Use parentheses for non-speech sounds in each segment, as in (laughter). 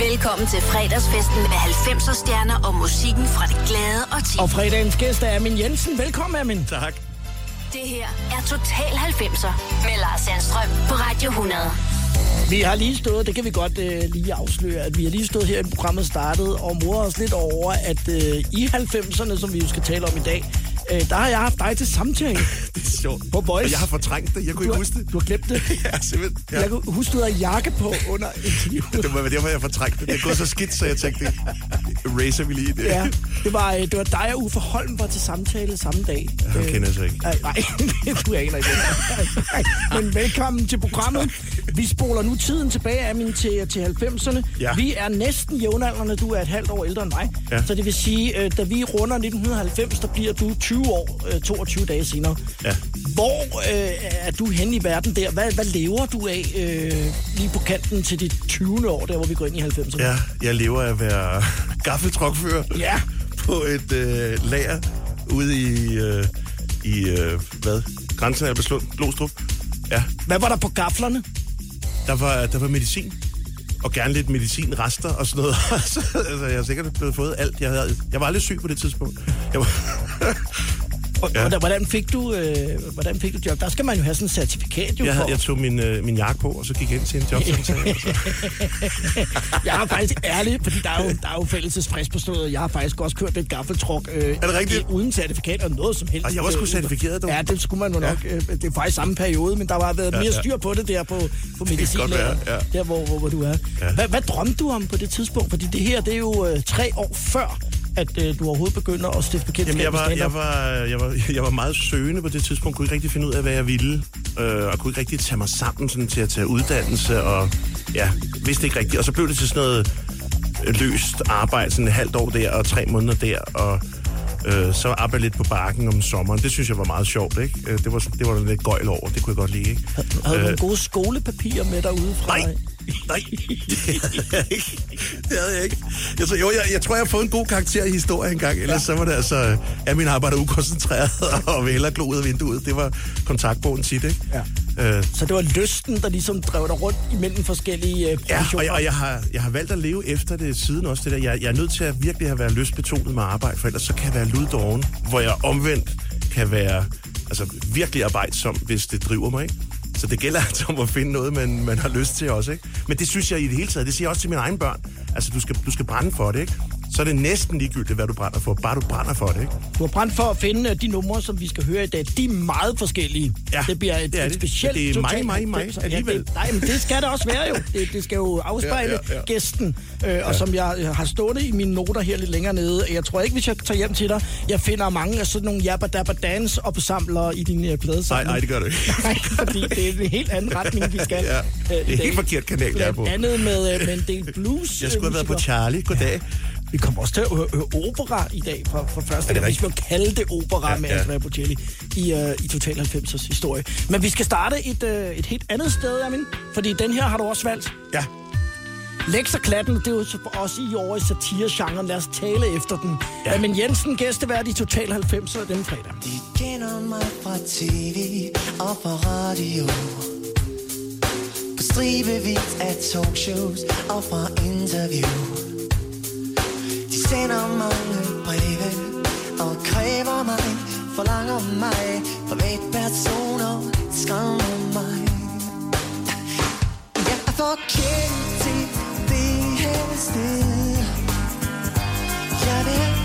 Velkommen til fredagsfesten med 90'er stjerner og musikken fra det glade og ti. Og fredagens gæst er Amin Jensen. Velkommen, Amin. Tak. Det her er Total 90'er med Lars Sandstrøm på Radio 100. Vi har lige stået, det kan vi godt øh, lige afsløre, at vi har lige stået her i programmet startet og morer os lidt over, at øh, i 90'erne, som vi jo skal tale om i dag, øh, der har jeg haft dig til samtale (laughs) Det er sjovt. på Boys. Og jeg har fortrængt det. Jeg kunne du, ikke har, huske det. du har glemt det. (laughs) Ja, simpelthen. Ja. Jeg kunne huske, du havde jakke på under interviewet. Det var derfor, jeg fortrængte det. Det er gået så skidt, så jeg tænkte, racer vi lige det. Ja, det var, øh, det var dig og Uffe Holm var til samtale samme dag. Ham Øh, kender så ikke. Nej, nej, (laughs) du aner ikke. det. Men velkommen til programmet. Vi spoler nu tiden tilbage af min til, til 90'erne. Ja. Vi er næsten jævnaldrende. Du er et halvt år ældre end mig. Ja. Så det vil sige, øh, da vi runder 1990, der bliver du 20 år, øh, 22 dage senere. Ja. Hvor øh, er du henne i verden der? Hvad, hvad lever du af øh, lige på kanten til dit 20. år, der hvor vi går ind i 90'erne? Ja, jeg lever af at være (laughs) gaffeltrukfører Ja. på et øh, lager ude i, øh, i øh, hvad? Grænsen af Beslund, Glostrup. Ja, Hvad var der på gaflerne? der var, der var medicin. Og gerne lidt medicinrester og sådan noget. (laughs) Så, altså, jeg har sikkert blevet fået alt. Jeg, havde, jeg var aldrig syg på det tidspunkt. Jeg var, (laughs) Ja. hvordan, fik du, øh, hvordan fik du job? Der skal man jo have sådan et certifikat jo jeg, havde, jeg tog min, øh, min jakke på, og så gik jeg ind til en jobsamtale. (laughs) Jeg har faktisk ærligt, fordi der er jo, der er jo fællesesfrist på stedet. Jeg har faktisk også kørt et gaffeltruk. Øh, Er det rigtigt? øh, Uden certifikat og noget som helst. Og jeg var sgu Øh, certificeret, dog. Ja, det skulle man jo Ja. nok. Øh, det er faktisk samme periode, men der var været Ja, mere styr på det der på, på medicin. være, ja. Der, hvor, hvor, hvor du er. Ja. Hvad, hvad drømte du om på det tidspunkt? Fordi det her, det er jo øh, tre år før, at øh, du overhovedet begynder at stifte bekendtskab jeg var, jeg, var, jeg, var, jeg var meget søgende på det tidspunkt, kunne ikke rigtig finde ud af, hvad jeg ville, øh, og kunne ikke rigtig tage mig sammen sådan, til at tage uddannelse, og ja, vidste ikke rigtigt. Og så blev det til sådan noget løst arbejde, sådan et halvt år der, og tre måneder der, og øh, så arbejdede jeg lidt på bakken om sommeren. Det synes jeg var meget sjovt, ikke? Øh, Det var, det var der lidt gøjl over, det kunne jeg godt lide, ikke? Havde du Øh, nogle gode skolepapirer med derude fra? Nej, nej, det havde jeg ikke. Det havde jeg ikke. Jeg, så, jo, jeg, jeg tror, jeg har fået en god karakter i historie engang, ellers ja. så var det altså, at min arbejde er ukoncentreret (laughs) og vil hellere glo ud af vinduet. Det var kontaktbogen tit, ikke? Ja. Øh, Så det var lysten, der ligesom drev dig rundt imellem forskellige øh, Ja, og, jeg, og jeg, har, jeg har valgt at leve efter det siden også. Det der. Jeg, jeg er nødt til at virkelig have været lystbetonet med arbejde, for ellers så kan jeg være luddoven, hvor jeg omvendt kan være altså, virkelig arbejdsom, hvis det driver mig. Ikke? Så det gælder altså om at finde noget, man, man har lyst til også. Ikke? Men det synes jeg i det hele taget, det siger jeg også til mine egne børn. Altså, du skal, du skal brænde for det, ikke? Så er det næsten ligegyldigt, hvad du brænder for. Bare du brænder for det, ikke? Du har brændt for at finde øh, de numre, som vi skal høre i dag. De er meget forskellige. Ja, det bliver et, det er et det. specielt Det er mig, mig, mig 90'er. alligevel. Ja, det, nej, men det skal det også være jo. (laughs) Det, det skal jo afspejle Ja, ja, ja. gæsten. Øh, og som jeg øh, har stående i mine noter her lidt længere nede. Jeg tror ikke, hvis jeg tager hjem til dig, jeg finder mange af sådan nogle jabba dabba dance opsamlere i din øh, Nej, pladesamling. nej, det gør du ikke. (laughs) Nej, fordi det er en helt anden retning, vi skal. (laughs) Ja, det er helt forkert kanal, jeg er på. Andet med, øh, med en del blues. Jeg skulle have været på. Charlie. Goddag. Vi kommer også til at høre, høre opera i dag for, for første gang. Hvis må kalde det opera Ja, med ja. Andrea Bocelli i, uh, i Total 90'ers historie. Men vi skal starte et, uh, et helt andet sted, Amin. Fordi den her har du også valgt. Ja, Lex og Klatten, det er jo så for os i år i satiregenren. Lad os tale efter den. Ja. Amin Jensen, gæstevært i Total 90'er den fredag. De kender mig fra tv og fra radio På stribevis af talkshows og fra interview sender mange breve og kræver mig Forlanger mig Privatpersoner skræmmer mig. Jeg er for kendt til det her sted. Jeg vil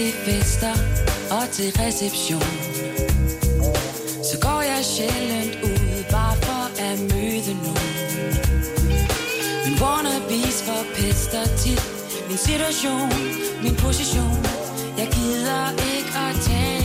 til fester og til reception. Så går jeg sjældent ud bare for at møde nogen. Min wannabes forpester tit min situation, min position. Jeg gider ikke at tale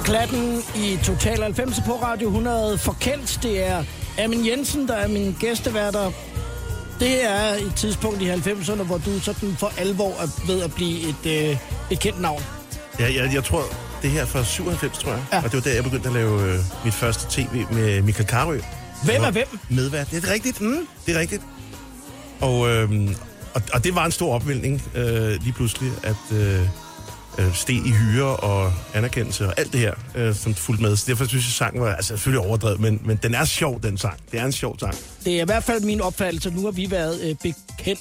Lex klatten i Total 90 på Radio 100. Forkendt, det er Amin Jensen, der er min gæsteværter. Det er et tidspunkt i 90'erne, hvor du sådan for alvor er ved at blive et, øh, et kendt navn. Ja, jeg, jeg tror, det her er fra 97, tror jeg. Ja. Og det var der, jeg begyndte at lave øh, mit første tv med Michael Carø. Hvem er hvem? Medvært. Det er rigtigt. Mm. Det er rigtigt. Og, øh, og, og det var en stor opvinding øh, lige pludselig, at øh, øh, steg i hyre og anerkendelse og alt det her, øh, som fulgte med. Så derfor synes jeg, sangen var altså, selvfølgelig overdrevet, men, men den er sjov, den sang. Det er en sjov sang. Det er i hvert fald min opfattelse. Nu har vi været øh, Big i,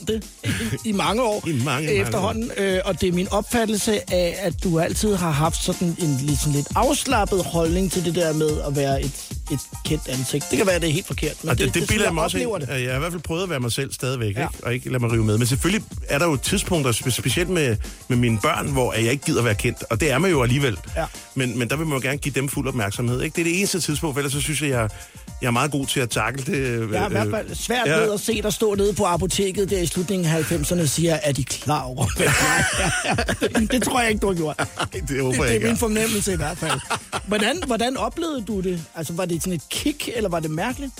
(laughs) i mange år (laughs) I mange, mange efterhånden. Øh, og det er min opfattelse af, at du altid har haft sådan en lidt, sådan lidt afslappet holdning til det der med at være et, et kendt ansigt. Det kan være, at det er helt forkert. Men Og det, det, det bilder jeg mig også oplever det. Jeg har i hvert fald prøvet at være mig selv stadigvæk, Ja. ikke? og ikke lade mig rive med. Men selvfølgelig er der jo tidspunkter, spe- specielt med, med mine børn, hvor jeg ikke gider være kendt. Og det er man jo alligevel. Ja. Men, men der vil man jo gerne give dem fuld opmærksomhed. Ikke? Det er det eneste tidspunkt, for ellers så synes jeg, jeg, jeg er meget god til at takle det. øh, Jeg har i hvert fald svært ja. ved at se dig stå nede på apoteket der i slutningen af 90'erne og siger, er de klar over, er? (laughs) (laughs) det tror jeg ikke, du har gjort. (laughs) det Det, håber det jeg er ikke. min er. fornemmelse i hvert fald. Hvordan, hvordan oplevede du det? Altså, var det sådan et kick, eller var det mærkeligt?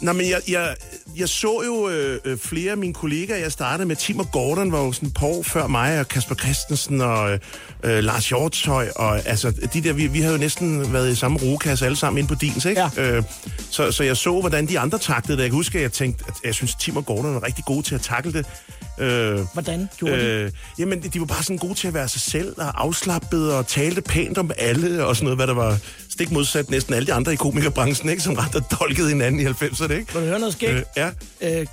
Nå, men jeg, jeg, jeg så jo øh, øh, flere af mine kollegaer. Jeg startede med Tim og Gordon, var jo sådan et par år før mig, og Kasper Christensen og øh, øh, Lars Hjortøj. Og altså, de der, vi, vi havde jo næsten været i samme rugekasse alle sammen inde på Dins, ikke? Ja. Øh, så, så jeg så, hvordan de andre taklede det. Jeg kan huske, at jeg tænkte, at jeg synes, Tim og Gordon var rigtig gode til at takle det. Øh, Hvordan gjorde de? Øh, jamen, de var bare sådan gode til at være sig selv og afslappet og talte pænt om alle og sådan noget, hvad der var stik modsat næsten alle de andre i komikerbranchen, ikke? Som ret og dolkede hinanden i 90'erne, ikke? Vil du høre noget skægt? Øh, ja. Øh,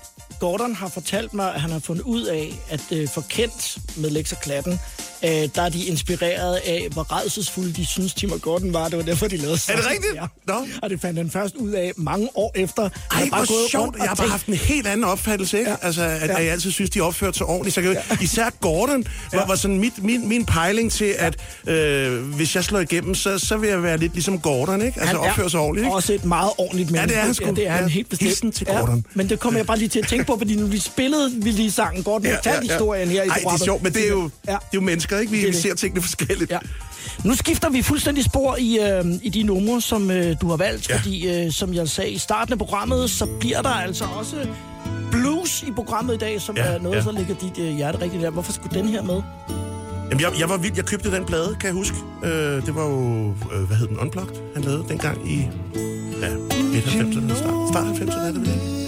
Gordon har fortalt mig, at han har fundet ud af, at øh, for kendt med Lex og Klatten, øh, der er de inspireret af, hvor redselsfulde de synes, Tim og Gordon var. Det var derfor, de lavede Er det rigtigt? Ja. Nå. Og det fandt han først ud af mange år efter. Ej, bare hvor gået sjovt. Jeg har bare haft en helt anden opfattelse, ikke? Ja. Ja. Altså, at, Ja. ja. at jeg altid synes, de opførte sig ordentligt. Så jeg, kan, Især Gordon var, Ja. var sådan mit, min, min pejling til, at øh, hvis jeg slår igennem, så, så vil jeg være lidt ligesom Gordon, ikke? Altså han opføre sig ordentligt, ikke? også et meget ordentligt menneske. det er han sgu. Ja, det er han Ja. helt bestemt. Hilsen til Gordon. men det kommer jeg bare lige til at tænke på, fordi nu vi spillede vi lige sangen. Gordon, ja, ja, historien her i Ej, det er sjovt, men det er jo, Ja. det er jo mennesker, ikke? Vi, Det vi det. ser tingene forskelligt. Ja. Nu skifter vi fuldstændig spor i, øh, i de numre, som øh, du har valgt, ja. Ja. fordi øh, som jeg sagde i starten af programmet, så bliver der altså også blues i programmet i dag, som ja, Ja, er noget, ja. ja. så ligger dit øh, hjerte rigtigt der. Hvorfor skulle den her med? Jamen, jeg, jeg var vild. Jeg købte den plade, kan jeg huske. Øh, det var jo, øh, hvad hed den, Unplugged, han lavede dengang i ja, midt 90'erne, start, start 90'erne er det vel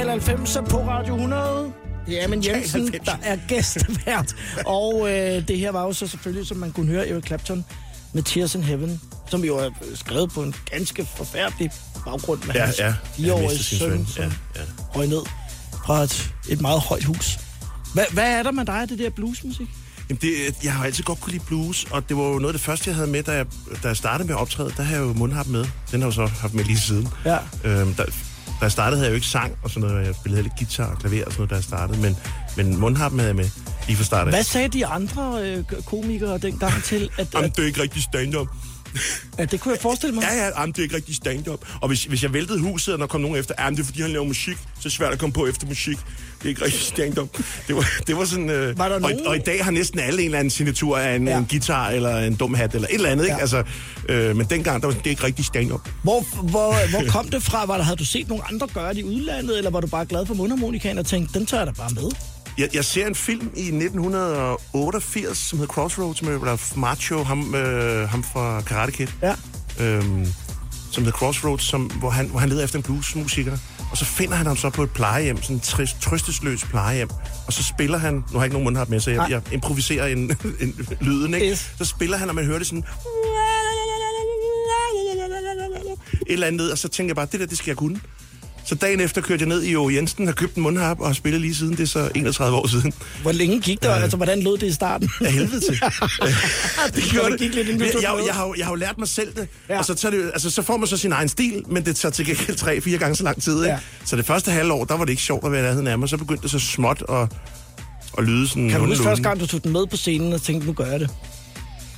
Total 90 på Radio 100. Det er Amin Jensen, 90. der er gæstevært. (laughs) Og øh, det her var jo så selvfølgelig, som man kunne høre, Eric Clapton med Tears in Heaven, som jo er skrevet på en ganske forfærdelig baggrund med Ja, hans ja. Fireårige søn, som Ja, ja. røg ned fra et, et meget højt hus. Hvad, hvad er der med dig af det der bluesmusik? Jamen det, jeg har altid godt kunne lide blues, og det var jo noget af det første, jeg havde med, da jeg, da jeg startede med at optræde. Der havde jeg jo mundharp med. Den har jeg jo så haft med lige siden. Ja. Øhm, da, da jeg startede, havde jeg jo ikke sang og sådan noget. Jeg spillede lidt guitar og klaver og sådan noget, da jeg startede. Men, men mundharpen havde jeg med lige fra start af. Hvad sagde de andre øh, komikere dengang til, at, Jamen, at, det er ikke rigtig stand-up. At det kunne jeg forestille mig? Ja, ja, jamen, det er ikke rigtig stand-up. Og hvis, hvis jeg væltede huset, og der kom nogen efter, jamen, det er fordi, han laver musik, så er det svært at komme på efter musik. Det er ikke rigtig stand-up. Det var, det var sådan... Øh, Var der og, nogen- og, i dag har næsten alle en eller anden signatur af en, Ja. ja. en guitar, eller en dum hat, eller et eller andet, ikke? Ja. Altså, øh, men dengang, der var det er ikke rigtig stand-up. Hvor, hvor, hvor kom det fra? Var der, havde du set nogle andre gøre det i udlandet, eller var du bare glad for mundharmonikaen og tænkte, den tager jeg da bare med? Jeg, jeg ser en film i 1988, som hedder Crossroads, med Ralph Macchio, ham, øh, ham fra Karate Kid. Ja. øhm, som hedder Crossroads, som, hvor, han, hvor han leder efter en bluesmusiker. Og så finder han ham så på et plejehjem, sådan et trist, trøstesløs plejehjem. Og så spiller han, nu har jeg ikke nogen mundharp med, så jeg, Nej. jeg improviserer en, (laughs) en lyden, ikke? Yes. Så spiller han, og man hører det sådan... Et eller andet, og så tænker jeg bare, det der, det skal jeg kunne. Så dagen efter kørte jeg ned i O. Jensen og købte en mundharp og har spillet lige siden. Det er så 31 år siden. Hvor længe gik det? Altså, hvordan lød det i starten? Af helvede til. (laughs) det gjorde det. gik lidt, jeg, jeg, jeg, har, jeg har jo lært mig selv det, Ja. og så, tager det, altså, så får man så sin egen stil, men det tager til gengæld tre-fire gange så lang tid. Ikke? Ja. Så det første halvår, der var det ikke sjovt at være nærheden af mig, så begyndte det så småt at, at lyde sådan Kan du huske første gang, du tog den med på scenen og tænkte, nu gør jeg det?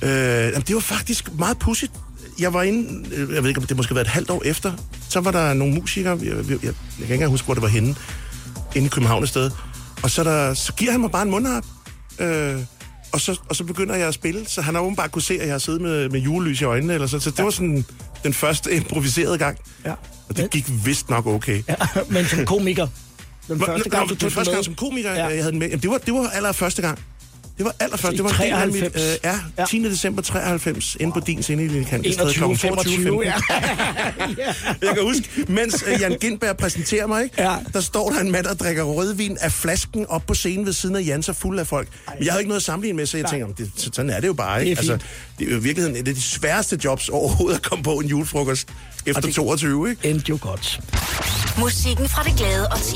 Øh, jamen, det var faktisk meget pudsigt. Jeg var inde, øh, jeg ved ikke, om det måske været et halvt år efter, så var der nogle musikere, jeg, jeg, jeg, jeg kan ikke engang huske, hvor det var henne, inde i København et sted. Og så, der, så giver han mig bare en mundharp, øh, og, så, og så begynder jeg at spille. Så han har åbenbart kunne se, at jeg har siddet med, med julelys i øjnene, eller så, så det ja. var sådan den første improviserede gang. Ja. Og det gik vist nok okay. Ja, men som komiker. Den første nå, gang, du den tog første den gang med. som komiker, Ja. jeg havde den med. Jamen, det var, det var allerførste gang. Det var allerførste. I Det var en del af mit, 93. øh, ja, Ja. 10. december 93, inde på din scene i Lille Kant. 21, 25, (laughs) ja. Jeg kan huske, mens øh, Jan Gindberg præsenterer mig, ikke? Ja. der står der en mand, der drikker rødvin af flasken op på scenen ved siden af Jan, så fuld af folk. Men jeg havde ikke noget at sammenligne med, så jeg tænker, det, så- sådan er det jo bare. Ikke? Det altså, det er jo i virkeligheden et af de sværeste jobs overhovedet at komme på en julefrokost efter det- 22, ikke? Endte jo godt. Musikken fra det glade og ti.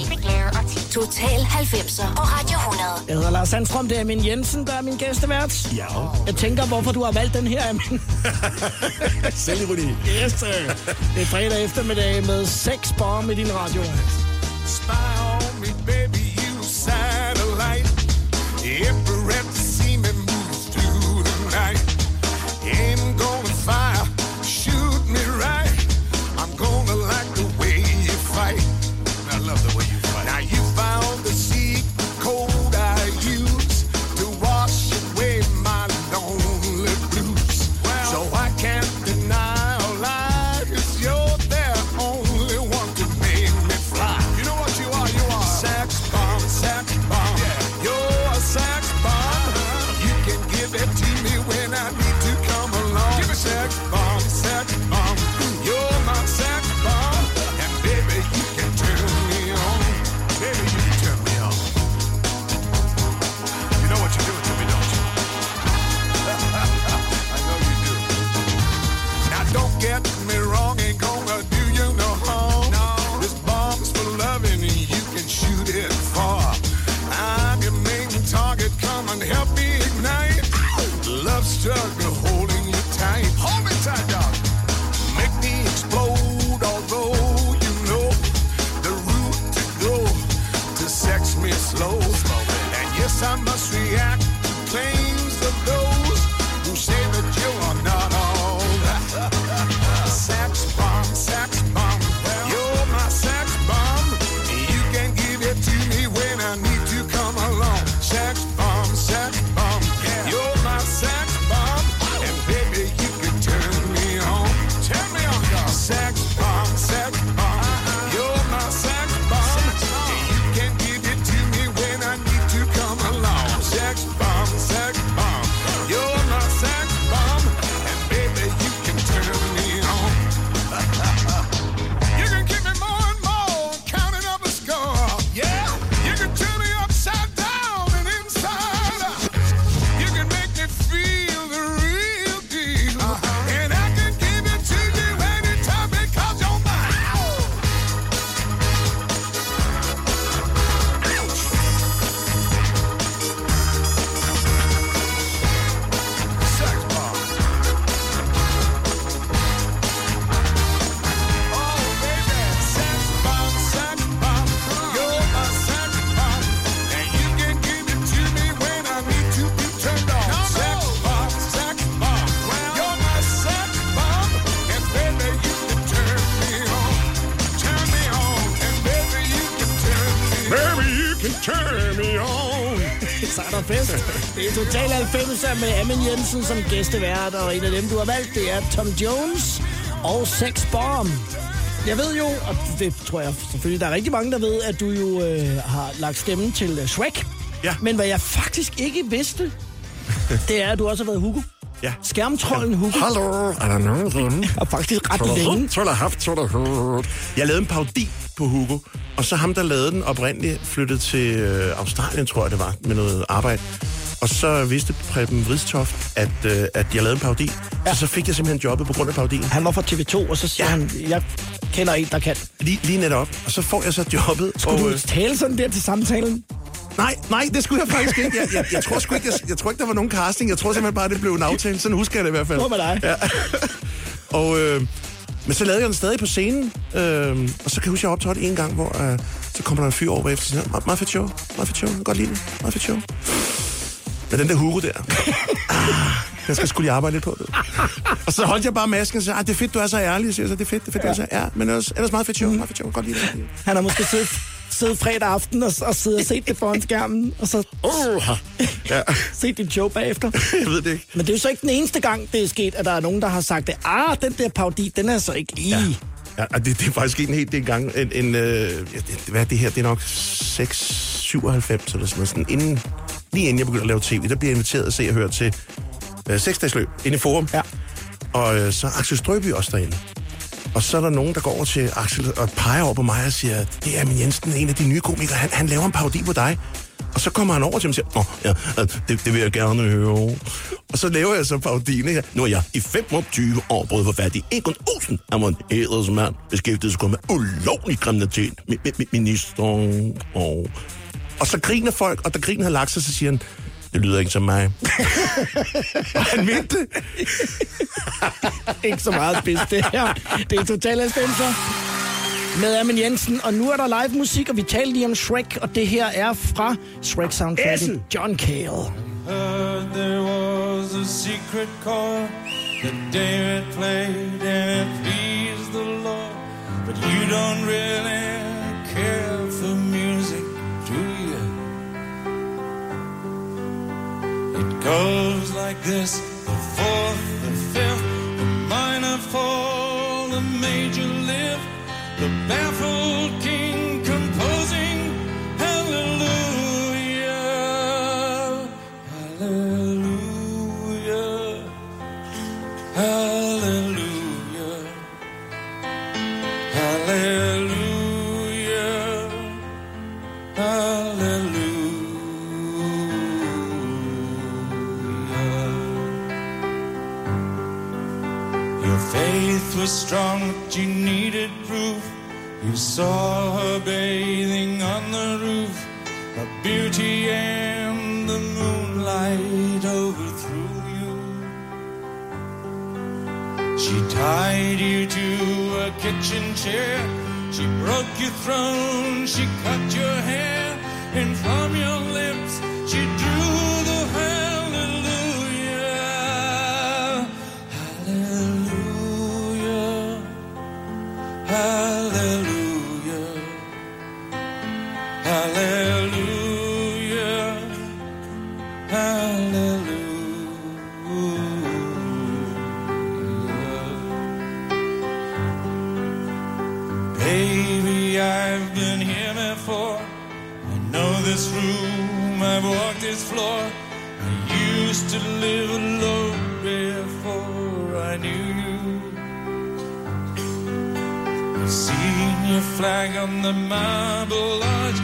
Total 90'er på Radio 100. Jeg hedder Lars Sandstrøm, det er min Jensen, der er min gæstevært. Ja. Jeg tænker, hvorfor du har valgt den her, Amin. (laughs) Selvironi. Yes, sir. Det er fredag eftermiddag med seks bomb i din radio. Spy on me, baby, 90 med Amin Jensen som gæstevært, og en af dem, du har valgt, det er Tom Jones og Sex Bomb. Jeg ved jo, og det tror jeg selvfølgelig, der er rigtig mange, der ved, at du jo øh, har lagt stemmen til øh, Shrek. Ja. Men hvad jeg faktisk ikke vidste, (laughs) det er, at du også har været Hugo. Ja. Skærmtrollen Hugo. Hallo, er der nogen derinde? Og faktisk ret længe. Tror haft, tror Jeg lavede en parodi på Hugo, og så ham, der lavede den oprindeligt, flyttede til øh, Australien, tror jeg det var, med noget arbejde. Og så vidste Preben Vridstoft, at, øh, at jeg lavede en parodi. Ja. Så, så fik jeg simpelthen jobbet på grund af parodien. Han var fra TV2, og så siger Ja. han, jeg kender en, der kan. Lige, lige netop. Og så får jeg så jobbet. Skulle og, du øh, tale sådan der til samtalen? Nej, nej, det skulle jeg faktisk ikke. Jeg, jeg, jeg, tror sgu ikke, jeg, jeg tror ikke, der var nogen casting. Jeg tror simpelthen bare, det blev en aftale. Sådan husker jeg det i hvert fald. Hvor med dig? Ja. (laughs) og, øh, men så lavede jeg den stadig på scenen. Øh, og så kan jeg huske, at jeg optrådte en gang, hvor øh, så kommer der en fyr over bagefter. og siger, "Meget- fedt show. Meget fedt show. Godt lide det. Meget fedt show. Men den der Hugo der, ah, den skal skulle lige arbejde lidt på. Det. Og så holdt jeg bare masken og sagde, "Ah, det er fedt, du er så ærlig. Jeg så, det er fedt, det er fedt, du er så ja, men ellers, ellers meget fedt show. Meget fedt show. Jeg godt lide det. Han har måske siddet, siddet fredag aften og, og siddet og set det foran skærmen, og så Uh, ja, set dit show bagefter. jeg ved det ikke. Men det er jo så ikke den eneste gang, det er sket, at der er nogen, der har sagt, at ah, den der parodi, den er så ikke lige. Ja, og det, det er faktisk en helt det gang. En, en, øh, ja, det, hvad er det her? Det er nok 6, 97 eller sådan noget. Sådan inden, lige inden jeg begyndte at lave tv, der bliver jeg inviteret at se og høre til øh, seksdagsløb inde i Forum. Ja. Og øh, så er Axel Strøby også derinde. Og så er der nogen, der går over til Axel og peger over på mig og siger, det er min Jensen, en af de nye komikere, han, han laver en parodi på dig. Og så kommer han over til mig og siger, Nå, ja, det, det vil jeg gerne høre. Og så laver jeg så parodien, ikke? Nu er jeg i 25 år både forfærdig. Egon Olsen er en ædelsmand, beskæftiget sig kun med ulovlig kriminalitet. Mi- mi- mi- Minister og... Og så griner folk, og da grinen har lagt sig, så siger han, det lyder ikke som mig. og han mente det. (laughs) Ikke så meget spids, det her. Det er Total 90'er med Amin Jensen, og nu er der live musik, og vi talte lige om Shrek, og det her er fra Shrek soundtracket. John Cale. heard there was a secret chord that David played and it pleased the Lord. But you don't really care It goes like this the fourth, the fifth, the minor fall, the major lift, the baffled king composing hallelujah. Hallelujah. Hallelujah. Was strong, but you needed proof. You saw her bathing on the roof, her beauty and the moonlight overthrew you. She tied you to a kitchen chair. She broke your throne. She cut your hair. And from your lips, she drew Hallelujah. Hallelujah. Hallelujah. Baby, I've been here before. I know this room, I've walked this floor. I used to live alone before I knew you. Your flag on the marble arch,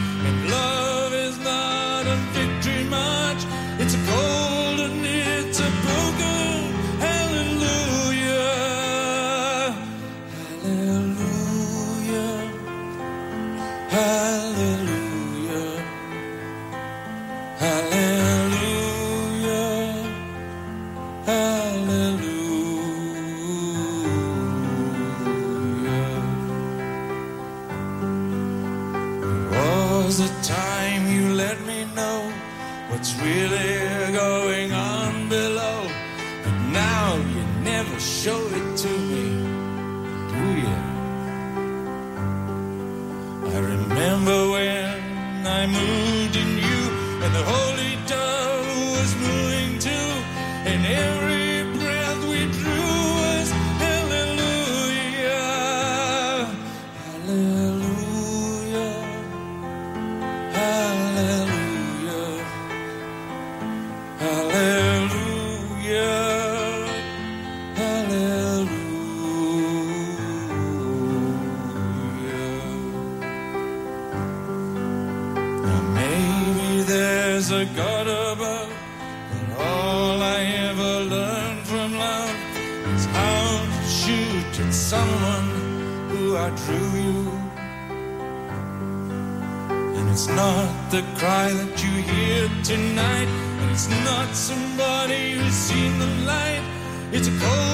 the cry that you hear tonight. And it's not somebody who's seen the light. It's a cold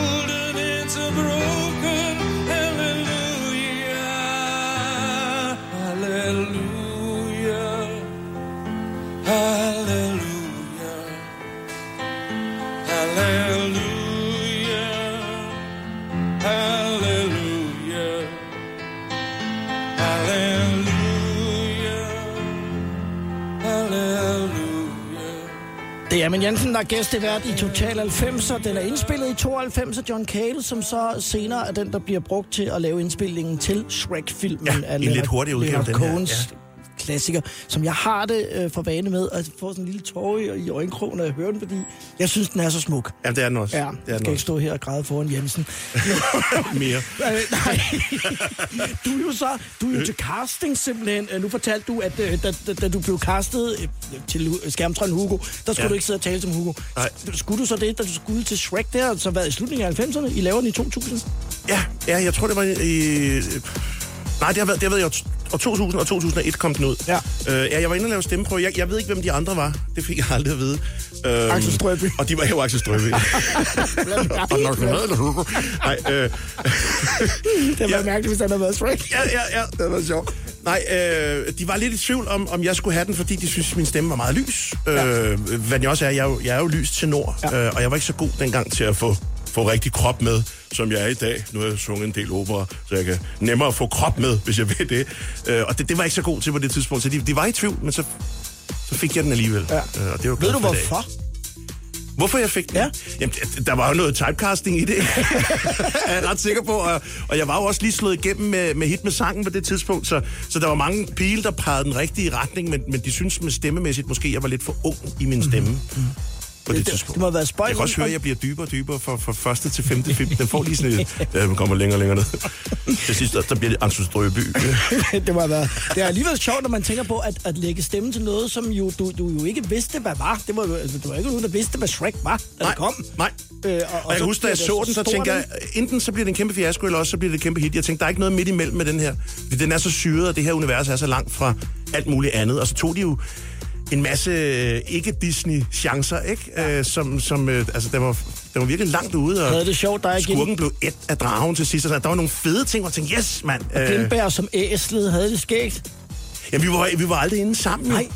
Amin Jensen, der er gæstevært i Total 90'er. Den er indspillet i 92 af John Cale, som så senere er den, der bliver brugt til at lave indspillingen til Shrek-filmen. Ja, af en lidt hurtig udgave, den her, Cohens klassiker, som jeg har det øh, for vane med, at få sådan en lille tår i, i øjenkrogen, når jeg hører den, fordi jeg synes, den er så smuk. Ja, det er den også. Ja, det er jeg skal ikke stå her og græde foran Jensen. (laughs) Mere. (laughs) Øh, nej. Du er jo så, du er jo til casting simpelthen. Øh, Nu fortalte du, at øh, da, da, da du blev castet øh, til skærmtrøjen Hugo, der skulle Ja. du ikke sidde og tale som Hugo. Nej. Skulle du så det, da du skulle til Shrek der, så hvad i slutningen af 90'erne? I laver den i 2000? Ja, ja, jeg tror, det var i... Nej, det har været, det har været i år 2000 og 2001 kom den ud. Ja. Øh, ja, jeg var inde og lave stemmeprøve. Jeg, jeg ved ikke, hvem de andre var. Det fik jeg aldrig at vide. Øhm, Axel Strøby. Og de var jo Axel Strøby. (laughs) og. Nej, øh, Det var Ja. ja. mærkeligt, hvis han havde været Shrek. ja, ja, ja, det var sjovt. Nej, øh, de var lidt i tvivl om, om jeg skulle have den, fordi de synes, min stemme var meget lys. Ja. Øh, hvad jeg også er, jeg er jo, jeg er jo lys til nord, ja. øh, og jeg var ikke så god dengang til at få, få rigtig krop med, som jeg er i dag. Nu har jeg sunget en del opera, så jeg kan nemmere få krop med, hvis jeg vil det. Øh, og det, det var ikke så god til på det tidspunkt, så de, de var i tvivl, men så, så fik jeg den alligevel. Ja. Øh, og det var Ved du hvorfor? Hvorfor jeg fik den? Ja. Jamen, der var jo noget typecasting i det, (laughs) er jeg ret sikker på. Og, og jeg var jo også lige slået igennem med, med hit med sangen på det tidspunkt, så, så der var mange pile, der pegede den rigtige retning, men, men de synes med stemmemæssigt måske, jeg var lidt for ung i min stemme. Mm-hmm. På det, Det- tidspunkt. det må have været spøjst. Jeg kan også høre, at jeg bliver dybere og dybere fra, fra første til femte film. Den får lige sådan et... Ja, den kommer længere og længere ned. Til sidst, der, bliver det Axel Strøby. (laughs) det, var været, det er alligevel sjovt, når man tænker på at, at lægge stemme til noget, som jo, du, du jo ikke vidste, hvad var. Det var altså, du var ikke nogen, der vidste, hvad Shrek var, da det kom. Nej. Øh, og, Og jeg så husker, da jeg så den, så tænker jeg, enten så bliver det en kæmpe fiasko, eller også så bliver det et kæmpe hit. Jeg tænkte, der er ikke noget midt imellem med den her. Fordi den er så syret, og det her univers er så langt fra alt muligt andet. Og så tog de jo en masse øh, ikke-Disney-chancer, ikke? Ja. Øh, som, som øh, altså, den var, den var virkelig langt ude, og Havde det sjovt, der er igen skurken blev et af dragen til sidst. Og så, der var nogle fede ting, hvor jeg tænkte, yes, mand. Øh, Gindberg som æslet havde det skægt. Jamen, vi var, vi var aldrig inde sammen. Nej.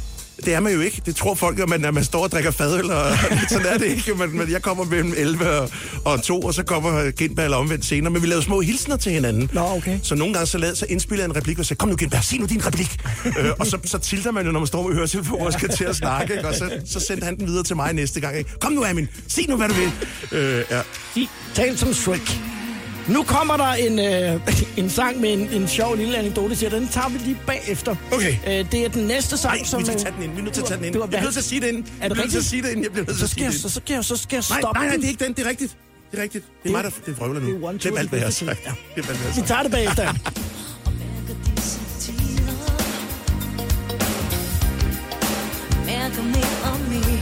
Det er man jo ikke. Det tror folk at man, at man står og drikker fadøl, og (laughs) sådan er det ikke. Men, men jeg kommer mellem 11 og, og 2, og så kommer Gindberg omvendt senere. Men vi lavede små hilsner til hinanden. Nå, okay. Så nogle gange så, lavede, så indspillede jeg en replik, og sagde, kom nu Gindberg, sig nu din replik. øh, og så, så tilter man jo, når man står med høretelefoner og skal til at snakke. Ikke? Og så, så sendte han den videre til mig næste gang. Ikke? Kom nu, Amin, sig nu, hvad du vil. Øh, ja. De talte som Shrek. Nu kommer der en, øh, (laughs) en sang med en, en sjov lille anekdote til, den tager vi lige bagefter. Okay. Øh, det er den næste sang, Nej, som... vi skal tage den ind. Vi er nødt til at tage den ind. Jeg er nødt til at sige det ind. Er det Jeg nødt til at rigtigt? sige det ind. Jeg bliver nødt til Så at sige jeg, det så, så, skal jeg, så skal jeg Nej, stoppe nej, nej, den. det er ikke den. Det er rigtigt. Det er rigtigt. Det er mig, der det vrøvler nu. det er one, two, Glem alt, hvad jeg har sagt. jeg Vi tager det bagefter. (laughs) Mærker mere og mere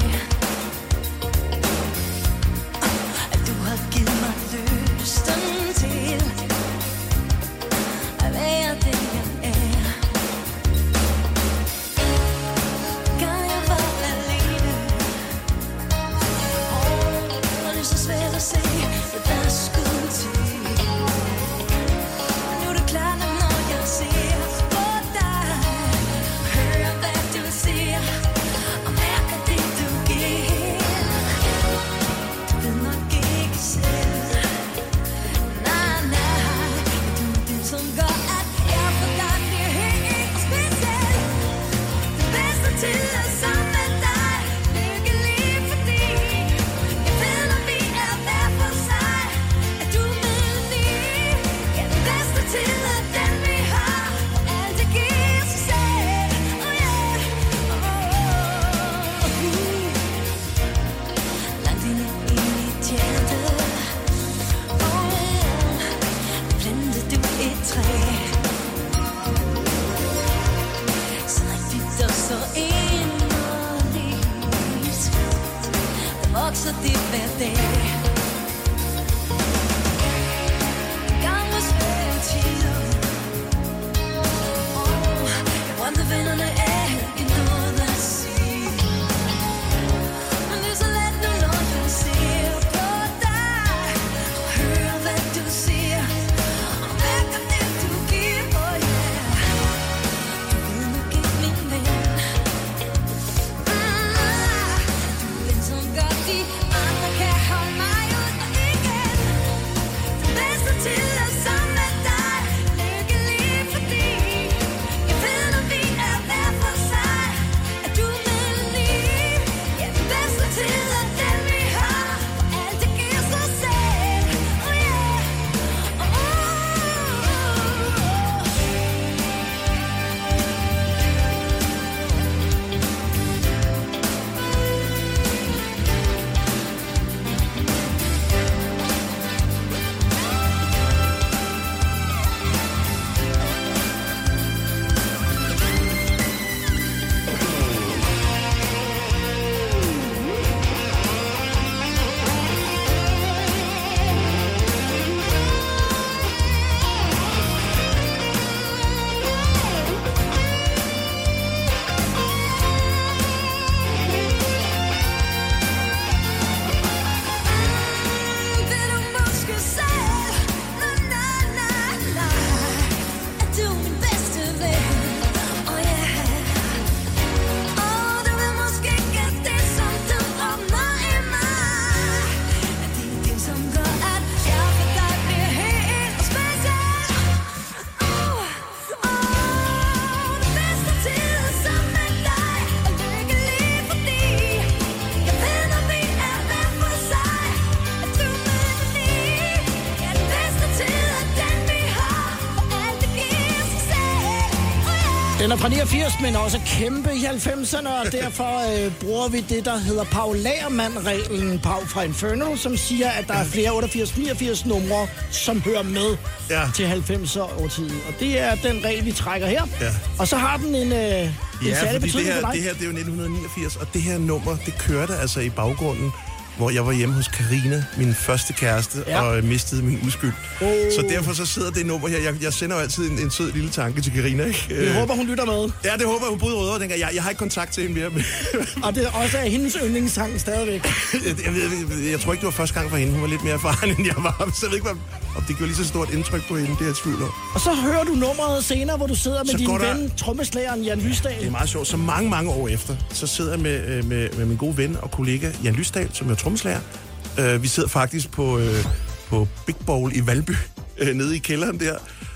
fra 89, men også kæmpe i 90'erne, og derfor øh, bruger vi det, der hedder Paul Lagermand-reglen, Pau fra Inferno, som siger, at der er flere 88-89 numre, som hører med Ja. til 90'er årtiden. Og det er den regel, vi trækker her. Ja. Og så har den en, øh, Ja, særlig fordi det her, det her det er jo 1989, og det her nummer, det kørte altså i baggrunden, hvor jeg var hjemme hos Karina, min første kæreste, Ja. og øh, mistede min uskyld. Oh. Så derfor så sidder det nummer her. Jeg, jeg sender jo altid en, en sød lille tanke til Karina, ikke? Vi Øh, håber, hun lytter med. Ja, det håber jeg, hun bryder rødder. Jeg, jeg, jeg har ikke kontakt til hende mere. (laughs) Og det er også er hendes yndlingssang stadigvæk. (laughs) jeg, jeg, ved- jeg, tror ikke, det var første gang for hende. Hun var lidt mere erfaren, end jeg var. Så jeg ved ikke, om, om det gjorde lige så stort indtryk på hende. Det er jeg tvivl om. Og så hører du nummeret senere, hvor du sidder med Så din der- ven, trommeslageren Jan Det er Lysdal. meget sjovt. Så mange, mange år efter, så sidder jeg med, øh, med, med min gode ven og kollega Jan Lysdal, som er trommeslager. Øh, vi sidder faktisk på, øh, på Big Bowl i Valby, (laughs) øh, nede i kælderen der,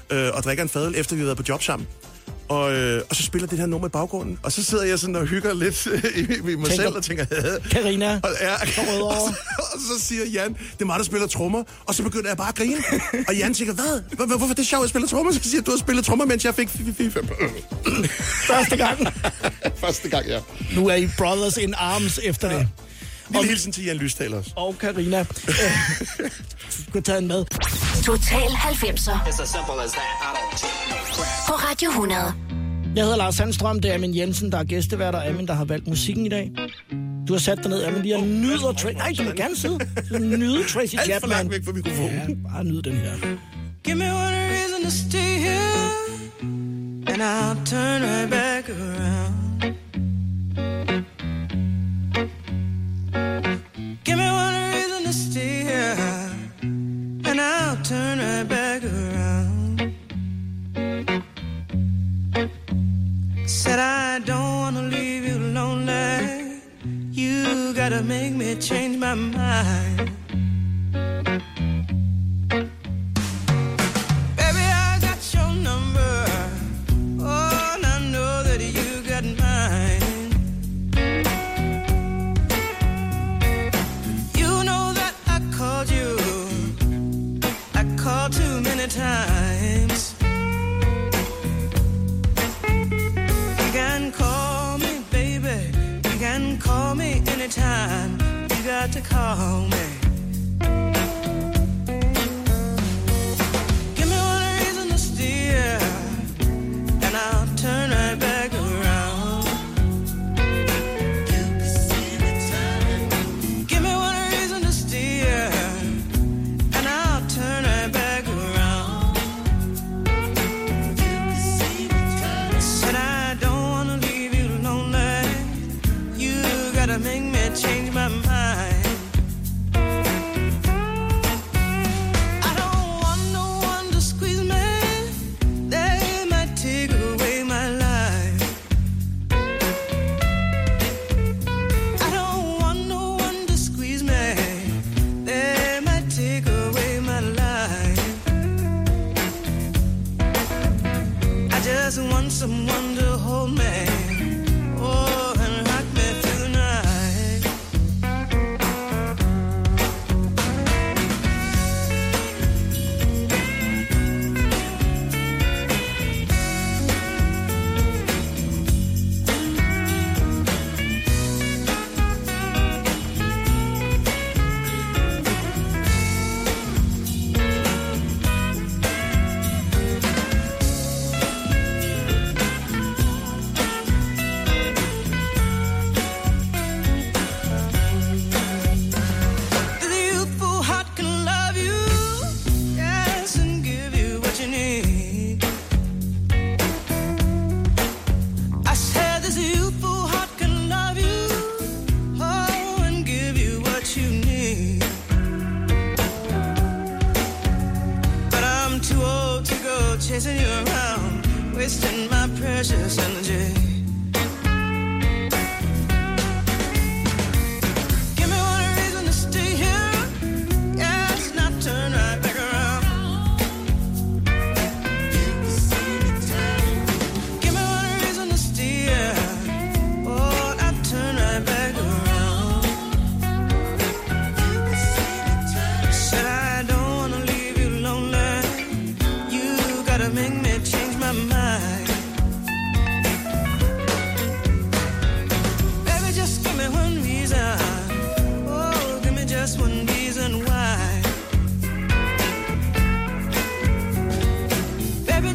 øh, og drikker en fadøl, efter vi har været på job sammen. Og, øh, og så spiller det her nummer i baggrunden, og så sidder jeg sådan og hygger lidt øh, i, i mig Tænker- selv og tænker, Karina. og, ja, (laughs) og, så, og så siger Jan, det er mig, der spiller trommer. Og så begynder jeg bare at grine. (laughs) og Jan tænker, hvad? Hvor- Hvorfor er det sjovt, at jeg spiller trommer? Så siger du har spillet trommer, mens jeg fik. Første gang. (laughs) Første gang, ja. Nu er I brothers in arms efter det. Lille hilsen til Jan Lysdal også. Og Karina. (laughs) Du skal tage en med. Total 90'er på Radio 100. Jeg hedder Lars Sandstrøm, det er Amin Jensen, der er gæstevært, og Amin, der har valgt musikken i dag. Du har sat dig ned, Amin, lige og nyder... Tra- Nej, du må gerne sidde. Du nyder Tracy Alt for Chapman. langt væk fra mikrofonen. Ja, bare nyd den her. Give me one reason to stay here, and I'll turn right back around. And I'll turn right back around. Said I don't wanna leave you lonely. You gotta make me change my mind. Times. You can call me, baby. You can call me anytime. You got to call me.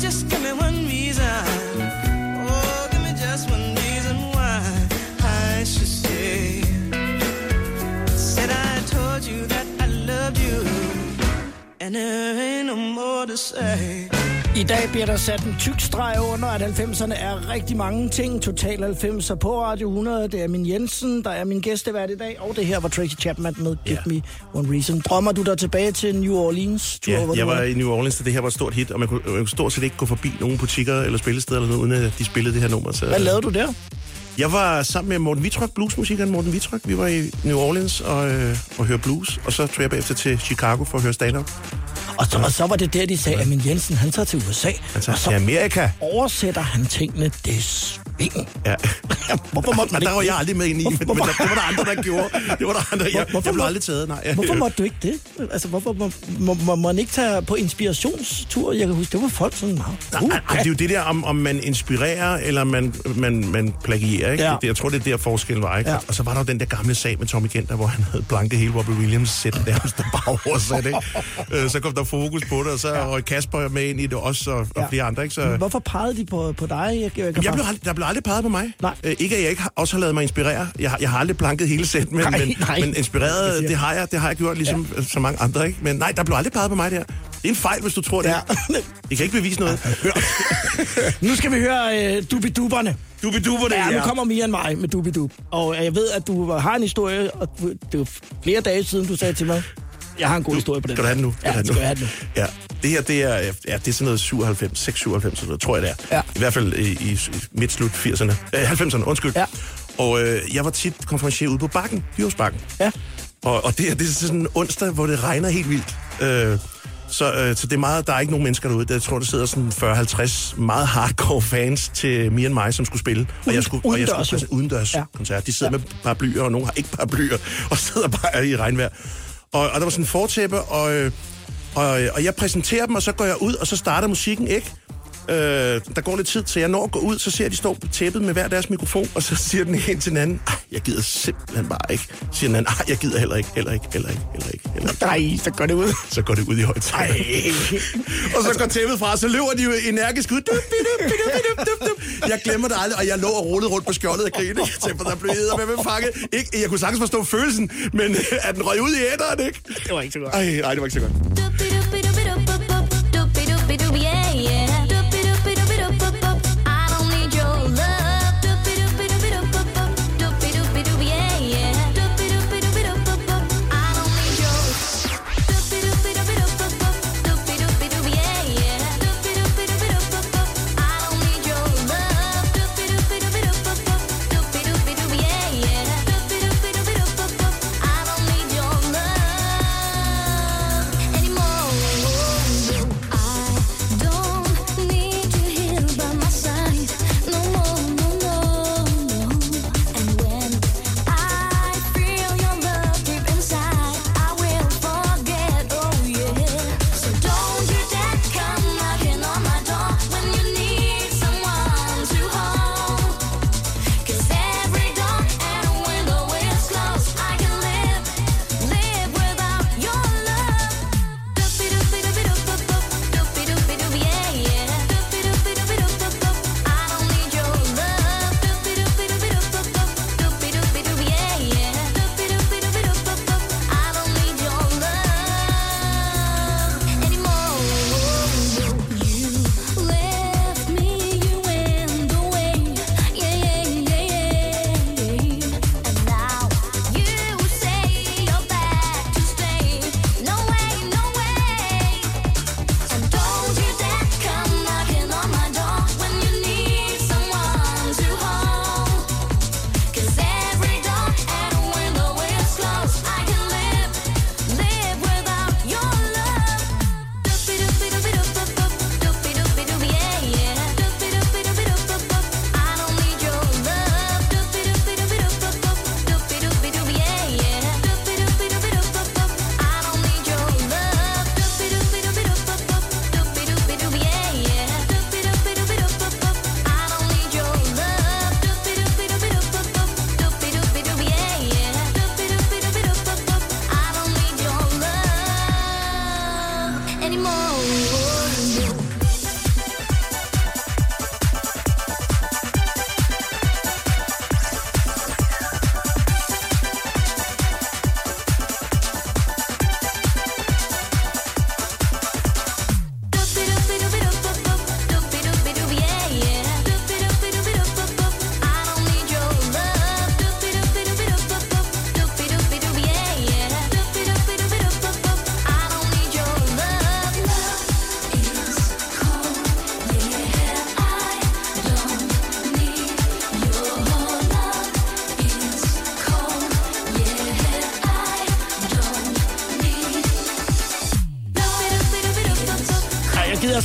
just give me one reason. Oh, give me just one reason why I should stay. Said I told you that I loved you, and there ain't no more to say. I dag bliver der sat en tyk streg under, at 90'erne er rigtig mange ting. Total 90'er på Radio 100. Det er min Jensen, der er min gæstevært i dag. Og det her var Tracy Chapman med Give Ja. Me One Reason. Drømmer du dig tilbage til New Orleans? Ja, hvor jeg var i New Orleans, da det her var et stort hit, og man kunne, man kunne stort set ikke gå forbi nogen butikker eller spillesteder eller noget, uden at de spillede det her nummer. Så, Hvad lavede du der? Jeg var sammen med Morten Vitryk, bluesmusikeren Morten Vitryk. Vi var i New Orleans og, øh, og hørte blues, og så tog jeg bagefter til Chicago for at høre stand-up. Og så, og så var det der, de sagde, at min Jensen, han tager til USA. Han tager og så til Amerika. oversætter han tingene det sving. Ja. (laughs) Hvorfor måtte man der var jeg aldrig med ind i, men, men der, det var der andre, der gjorde. Det var der andre. Jeg, Hvor- hvorfor jeg blev aldrig taget, nej. (laughs) Hvorfor måtte du ikke det? Altså, hvorfor må, må, må man ikke tage på inspirationstur? Jeg kan huske, det var folk sådan meget. Nej, nej, det er jo det der, om, om man inspirerer, eller man, man, man plagierer, ikke? Ja. Det, jeg tror, det er der forskellen var, ikke? Ja. Og så var der jo den der gamle sag med Tommy Kenter, hvor han havde blanket hele Robbie Williams sæt nærmest der bare oversat, ikke? (laughs) Øh, så kom der fokus på det, og så ja. røg Kasper med ind i det også, og, og Ja. flere andre, ikke? Så, Hvorfor pegede de på, på dig? Jeg, jeg, kan jeg blev, aldrig, der blev aldrig peget på mig. Nej. Øh, ikke at jeg ikke har, også har lavet mig inspirere. Jeg, har- jeg har aldrig blanket hele sæt, men, Nej, men, nej. men inspireret, Det har jeg. Det har jeg gjort, ligesom ja. så mange andre, ikke? Men nej, der blev aldrig peget på mig der. Det er en fejl, hvis du tror det. Ja. I kan ikke bevise noget. (laughs) nu skal vi høre uh, Dubiduberne. Dubiduber det, Ja, nu kommer Mia og mig med Dubidub. Og jeg ved, at du har en historie, og du- det er flere dage siden, du sagde til mig, jeg har en god historie på det. Skal du have den nu? Ja, Skal jeg have den nu. Ja, det her, det er, ja, det er sådan noget 97, 6, 97, sådan noget, tror jeg det er. Ja. I hvert fald i, i midt-slut 80'erne. Øh, 90'erne, undskyld. Ja. Og øh, jeg var tit konferencier ude på bakken, Hyrsbakken. Ja. Og, og det, er- det er sådan en onsdag, hvor det regner helt vildt. Øh, så, øh, så det er meget, der er ikke nogen mennesker derude. Jeg tror, der sidder sådan 40-50 meget hardcore fans til Me and mig, som skulle spille. Og jeg skulle, og jeg udendørs, skulle udendørs Ja. koncert. De sidder Ja. med paraplyer, og nogle har ikke paraplyer, (laughs) og sidder bare i regnvejr. Og, og der var sådan en fortæppe, og, øh, og, og jeg præsenterer dem, og så går jeg ud, og så starter musikken ikke. Øh, der går lidt tid, så jeg når at gå ud, så ser de står på tæppet med hver deres mikrofon, og så siger den ene til den anden, "Ej, jeg gider simpelthen bare ikke. Siger den anden, "Ej, jeg gider heller ikke, heller ikke, heller ikke, heller ikke. Heller ikke. Nej, så går det ud. (laughs) Så går det ud i højtaler. og så går tæppet fra, så løber de jo energisk ud. Dup, dup, dup, dup. Jeg glemmer det aldrig, og jeg lå og rullede rundt på skjoldet af grin. Jeg tænkte, der blev med med fanget. Ikke, jeg kunne sagtens forstå følelsen, men (laughs) at den røg ud i æderen, ikke? Det var ikke så godt. Ej, nej, det var ikke så godt.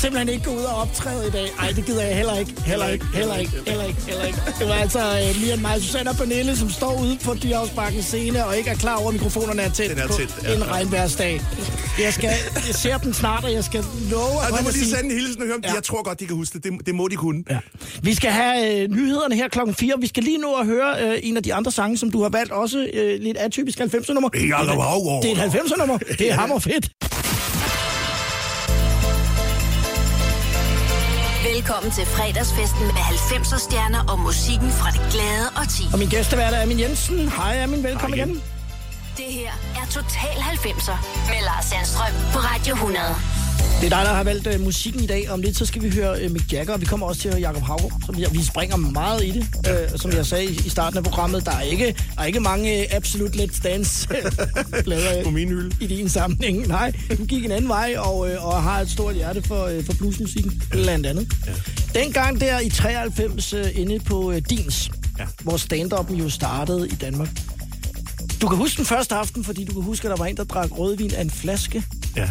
Simpelthen ikke gå ud og optræde i dag. Ej, det gider jeg heller ikke. Heller ikke, heller ikke, heller ikke, heller ikke. Det var altså uh, lige mig, Susanne og Pernille, som står ude på Dyrehavsbakken scene og ikke er klar over, at mikrofonerne er Den er på tændt, ja. en regnværsdag. Jeg, skal, jeg ser dem snart, og jeg skal love Og du må og lige sende en hilsen og høre, ja. Jeg tror godt, de kan huske det. Det, det må de kunne. Ja. Vi skal have øh, nyhederne her klokken 4. Vi skal lige nu at høre øh, en af de andre sange, som du har valgt. Også øh, lidt atypisk 90'er-nummer. Ja, der var over. Det er et 90'er-nummer. Det er hammer fedt. Velkommen til fredagsfesten med 90'er stjerner og musikken fra det glade og ti. Og min gæstevært er Amin Jensen. Hej Amin, velkommen Hej igen. igen. Det her er Total 90'er med Lars Sandstrøm på Radio 100. Det er dig, der har valgt øh, musikken i dag. Om lidt, så skal vi høre øh, Mick Jagger, og vi kommer også til at høre Jacob Haugaard. Som jeg, vi springer meget i det, øh, som jeg sagde i, i starten af programmet. Der er ikke, der er ikke mange øh, Absolute Let's Dance øh, (laughs) plader På min hylde. i din sammenhæng. Nej, du gik en anden vej og, øh, og har et stort hjerte for, øh, for bluesmusikken, blandt andet. Ja. Dengang der i 93 øh, inde på øh, Dins, ja. hvor stand-up'en jo startede i Danmark. Du kan huske den første aften, fordi du kan huske, at der var en, der drak rødvin af en flaske, Ja.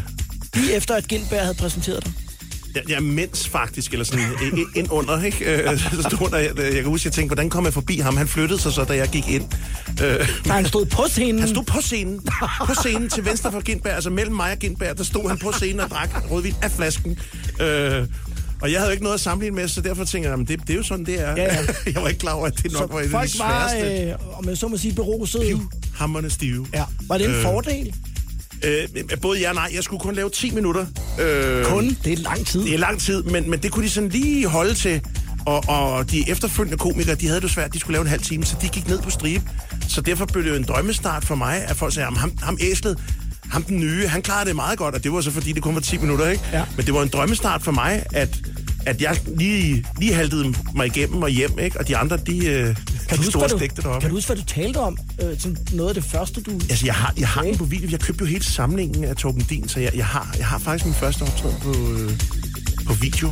Lige efter at Gindberg havde præsenteret dig. Ja, ja, mens faktisk, eller sådan ind under, ikke? Øh, så stod der, jeg, kan huske, jeg tænkte, hvordan kom jeg forbi ham? Han flyttede sig så, da jeg gik ind. Øh, Da han stod på scenen. han stod på scenen, på scenen til venstre for Gindberg, altså mellem mig og Gindberg, der stod han på scenen og drak rødvin af flasken. Øh, og jeg havde jo ikke noget at sammenligne med, så derfor tænkte jeg, "Jamen, det, det er jo sådan, det er. Ja, ja. (laughs) jeg var ikke klar over, at det nok var et Så af folk de var, sværeste. øh, om jeg så må sige, beruset. Hammerne stive. Ja. Var det en Øh, fordel? Øh, både ja og nej. Jeg skulle kun lave 10 minutter. Øh, Kun? Det er lang tid. Det er lang tid, men, men det kunne de sådan lige holde til. Og, og de efterfølgende komikere, de havde det svært. De skulle lave en halv time, så de gik ned på stribe. Så derfor blev det jo en drømmestart for mig, at folk sagde, "Jamen, ham, ham æslet, ham den nye, han klarede det meget godt. Og det var så fordi, det kun var 10 minutter, ikke? Ja. Men det var en drømmestart for mig, at, at jeg lige, lige haltede mig igennem og hjem, ikke? Og de andre, de, øh, Kan de du, store stegte deroppe. kan du huske, hvad du talte om? Øh, sådan noget af det første, du... Altså, jeg har, jeg har Okay. den på video. Jeg købte jo hele samlingen af Torben Din, så jeg, jeg, har, jeg har faktisk min første optræden på, øh, på video.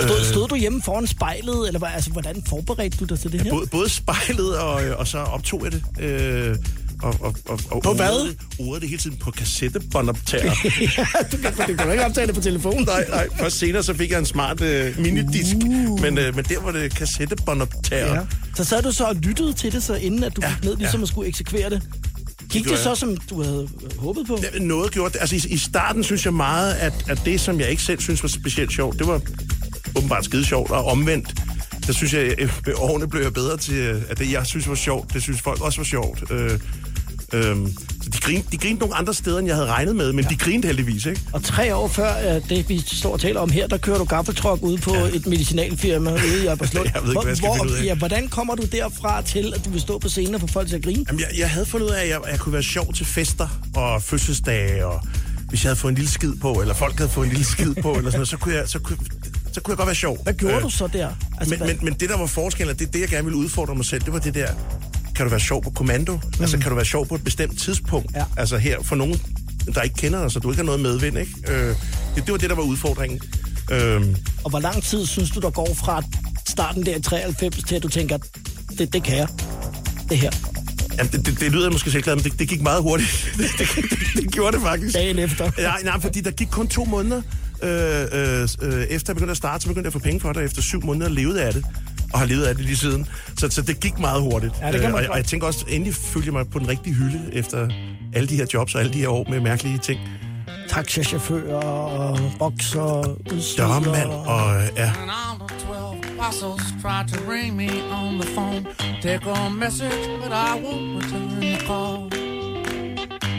Stod, stod du hjemme foran spejlet, eller altså, hvordan forberedte du dig til det her? Både, både spejlet, og, og så optog jeg det. Øh, og, og, og, og På hvad? Ordede det hele tiden på kassettebåndoptager. (laughs) ja, du kan, det kan du ikke optage det på telefonen. nej, nej. Først senere så fik jeg en smart øh, minidisk, uh. men, øh, men der var det kassettebåndoptager. Ja. Så sad du så og lyttede til det, så inden at du Ja, gik ned, ligesom ja. at skulle eksekvere det. Gik det, gjorde så, som du havde øh, håbet på? Ja, Noget gjorde det. Altså i, i starten synes jeg meget, at, at det, som jeg ikke selv synes var specielt sjovt, det var åbenbart skide sjovt, og omvendt, der synes jeg, at med årene blev jeg bedre til, øh, at det, jeg synes var sjovt, det synes folk også var sjovt. Øh, øh, så de grinede, de grinede nogle andre steder, end jeg havde regnet med, men ja. de grinede heldigvis, ikke? Og tre år før uh, det, vi står og taler om her, der kører du gaffeltruck ude på ja. et medicinalfirma ude i Albertslund. (laughs) Jeg ved ikke, hvad jeg hvor, af. Ja, hvordan kommer du derfra til, at du vil stå på scenen og få folk til at grine? Jamen, jeg, jeg havde fundet ud af, at jeg, jeg kunne være sjov til fester og fødselsdage, og hvis jeg havde fået en lille skid på, eller folk havde fået en lille skid på, eller sådan noget, så kunne jeg, så kunne, så kunne jeg godt være sjov. Hvad gjorde Øh, du så der? Altså, Men, hvad- men, men det, der var forskellen, det, det, jeg gerne ville udfordre mig selv, det var det der, kan du være sjov på kommando? Mm. Altså, kan du være sjov på et bestemt tidspunkt? Ja. Altså her, for nogen, der ikke kender dig, så du ikke har noget medvind, ikke? Øh, det, det var det, der var udfordringen. Øh, Og hvor lang tid synes du, der går fra starten der i 93 til, at du tænker, det, det kan jeg, det her, jamen, det, det, det lyder måske selv glad, men det, det gik meget hurtigt. (laughs) det, det, det, det gjorde det faktisk. dagen efter? Nej, nej, fordi der gik kun to måneder. Øh, øh, øh, efter jeg begyndte at starte, så begyndte jeg at få penge for det, og efter syv måneder levede af det. Og har levet af det lige siden. Så, så det gik meget hurtigt. Ja, det kan man Øh, og, godt. og jeg tænker også, endelig følte jeg mig på den rigtige hylde efter alle de her jobs og alle de her år med mærkelige ting. Taxachauffører og bokser, udstyr. Dørmand og ja, And all the 12 apostles tried to ring me on the phone. Take a message, but I won't return the call.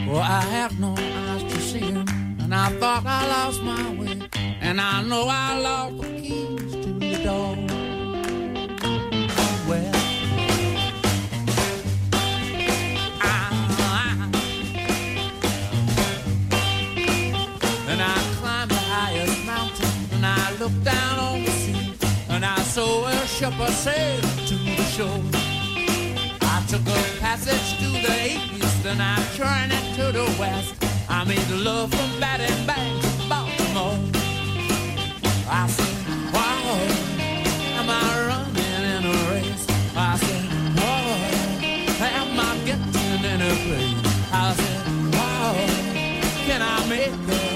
Well, I have no eyes to see him, and I thought I lost my way. And I know I lost the keys to the door. Looked down on the sea and I saw a ship a sail to the shore. I took a passage to the east and I turned it to the west. I made love from Batting Bank to Baltimore. I said, wow, am I running in a race? I said, wow, am I getting in a place? I said, wow, can I make it?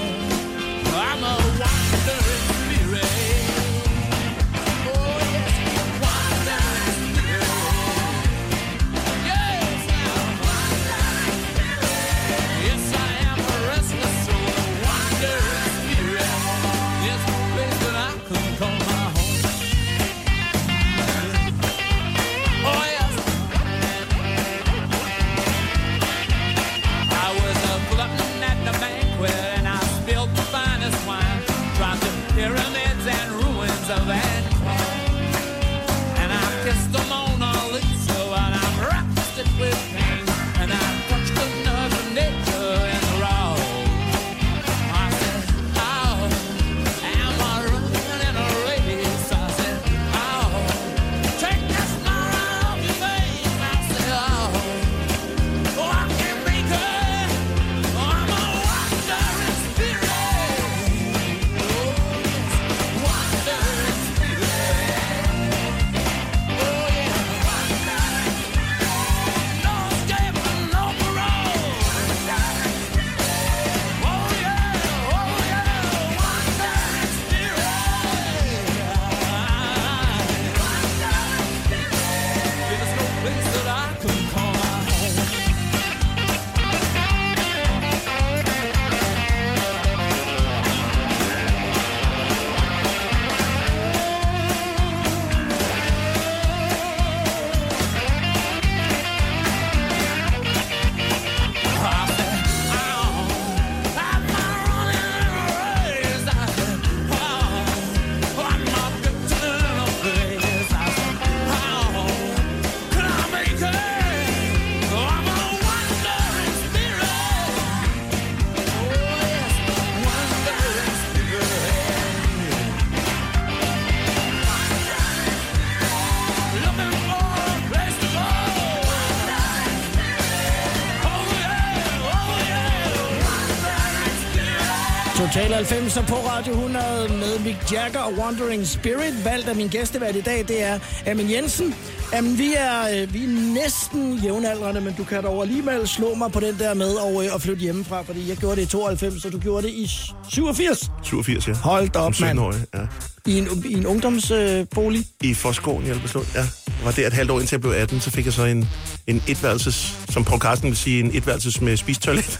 90 på Radio 100 med Mick Jagger og Wandering Spirit. Valgt af min gæstevært i dag, det er Amin Jensen. Jamen, vi er, øh, vi er næsten jævnaldrende, men du kan dog alligevel slå mig på den der med og, øh, at flytte hjemmefra, fordi jeg gjorde det i 92, og du gjorde det i 87. 87, ja. Hold da op, mand. 17-årig, ja. I en, i en ungdomsbolig. Øh. I Forsgården i Albertslund, ja. Jeg var der et halvt år indtil jeg blev 18, så fik jeg så en, en etværelses, som Paul Carsten vil sige, en etværelses med spistoilet.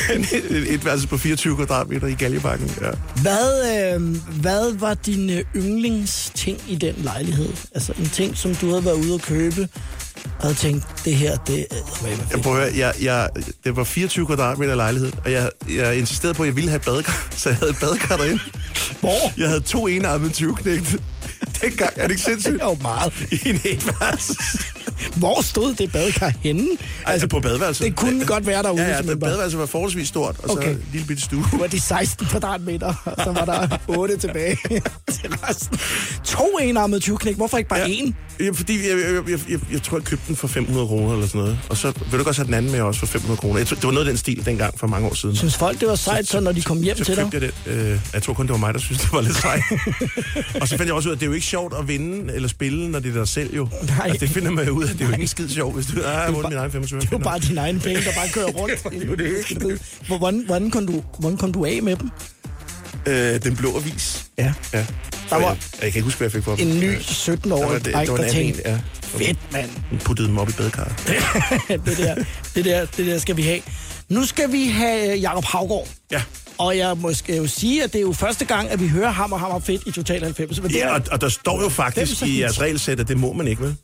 (laughs) etværelses på 24 kvadratmeter i Galjebakken, ja. Hvad, øh, hvad var din øh, yndlingsting i den lejlighed? Altså en ting, som du havde været ude at købe, og havde tænkt, det her, det er Jeg prøver, jeg, jeg, det var 24 kvadratmeter lejlighed, og jeg, jeg insisterede på, at jeg ville have et badekar, (laughs) så jeg havde et badekar derinde. Hvor? Jeg havde to enarmede 20 knægt. Dengang, er det ikke sindssygt? Det jo meget. I en etværelses. Hvor stod det badekar henne? Altså på badeværelset. Det kunne godt være derude, Ja, ja, det badeværelset var forholdsvis stort, og så Okay. en lille bitte stue. Det var de 16 kvadratmeter, og så var der (laughs) 8 tilbage (laughs) til resten. To enarmede 20 knæk. Hvorfor ikke bare Ja. Ja, fordi jeg, jeg, jeg, jeg, jeg tror, jeg købte den for 500 kroner eller sådan noget. Og så vil du godt have den anden med også for 500 kroner. Jeg tror, det var noget af den stil dengang for mange år siden. Synes folk, det var sejt, så når de kom hjem så til dig? jeg den. Øh, jeg tror kun, det var mig, der synes det var lidt sejt. (laughs) og så fandt jeg også ud af, at det er jo ikke sjovt at vinde eller spille, når det er dig selv jo. Nej. Altså, det finder man jo ud af. Det er jo ikke skide sjovt, hvis du... Ah, har vundet min egen 25 Det var bare dine egne penge, der bare kører rundt. (laughs) det er jo det. Hvordan, hvordan, kom du, hvordan kom du af med dem? Øh, Den blå avis. Ja. Ja. Der var jeg, jeg kan ikke huske, hvad jeg fik dem. en ny Der var 17-årig det, dreng, det var en der anden en, tænkte, ja. fedt mand, Hun puttede dem op i badekarret. (laughs) det der, det der, det der skal vi have. Nu skal vi have Jakob Havgård. Ja. Og jeg må jo sige, at det er jo første gang, at vi hører Hammer Hammer Fedt i Total 90. Men det Ja, er, og, og der står jo faktisk i jeres regelsæt, at det må man ikke, vel?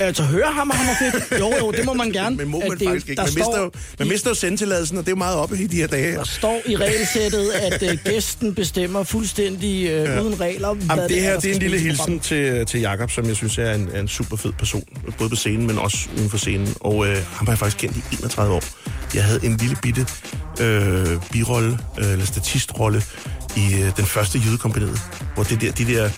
Altså høre Hammer Hammer Fedt. Jo, jo, det må man (laughs) gerne. Men må man det, faktisk ikke. Man mister, står, jo, man mister jo sendtilladelsen, og det er jo meget oppe i de her dage. der står i regelsættet, at uh, gæsten bestemmer fuldstændig uh, ja. uden regler. Jamen, det her det er en skal lille hilsen til, til Jakob, som jeg synes er en, er en super fed person. Både på scenen, men også uden for scenen. Og øh, ham har jeg faktisk kendt i 31 år. Jeg havde en lille bitte øh, birolle, øh, eller statistrolle, i øh, den første jydekompaniet. Hvor det der, de der,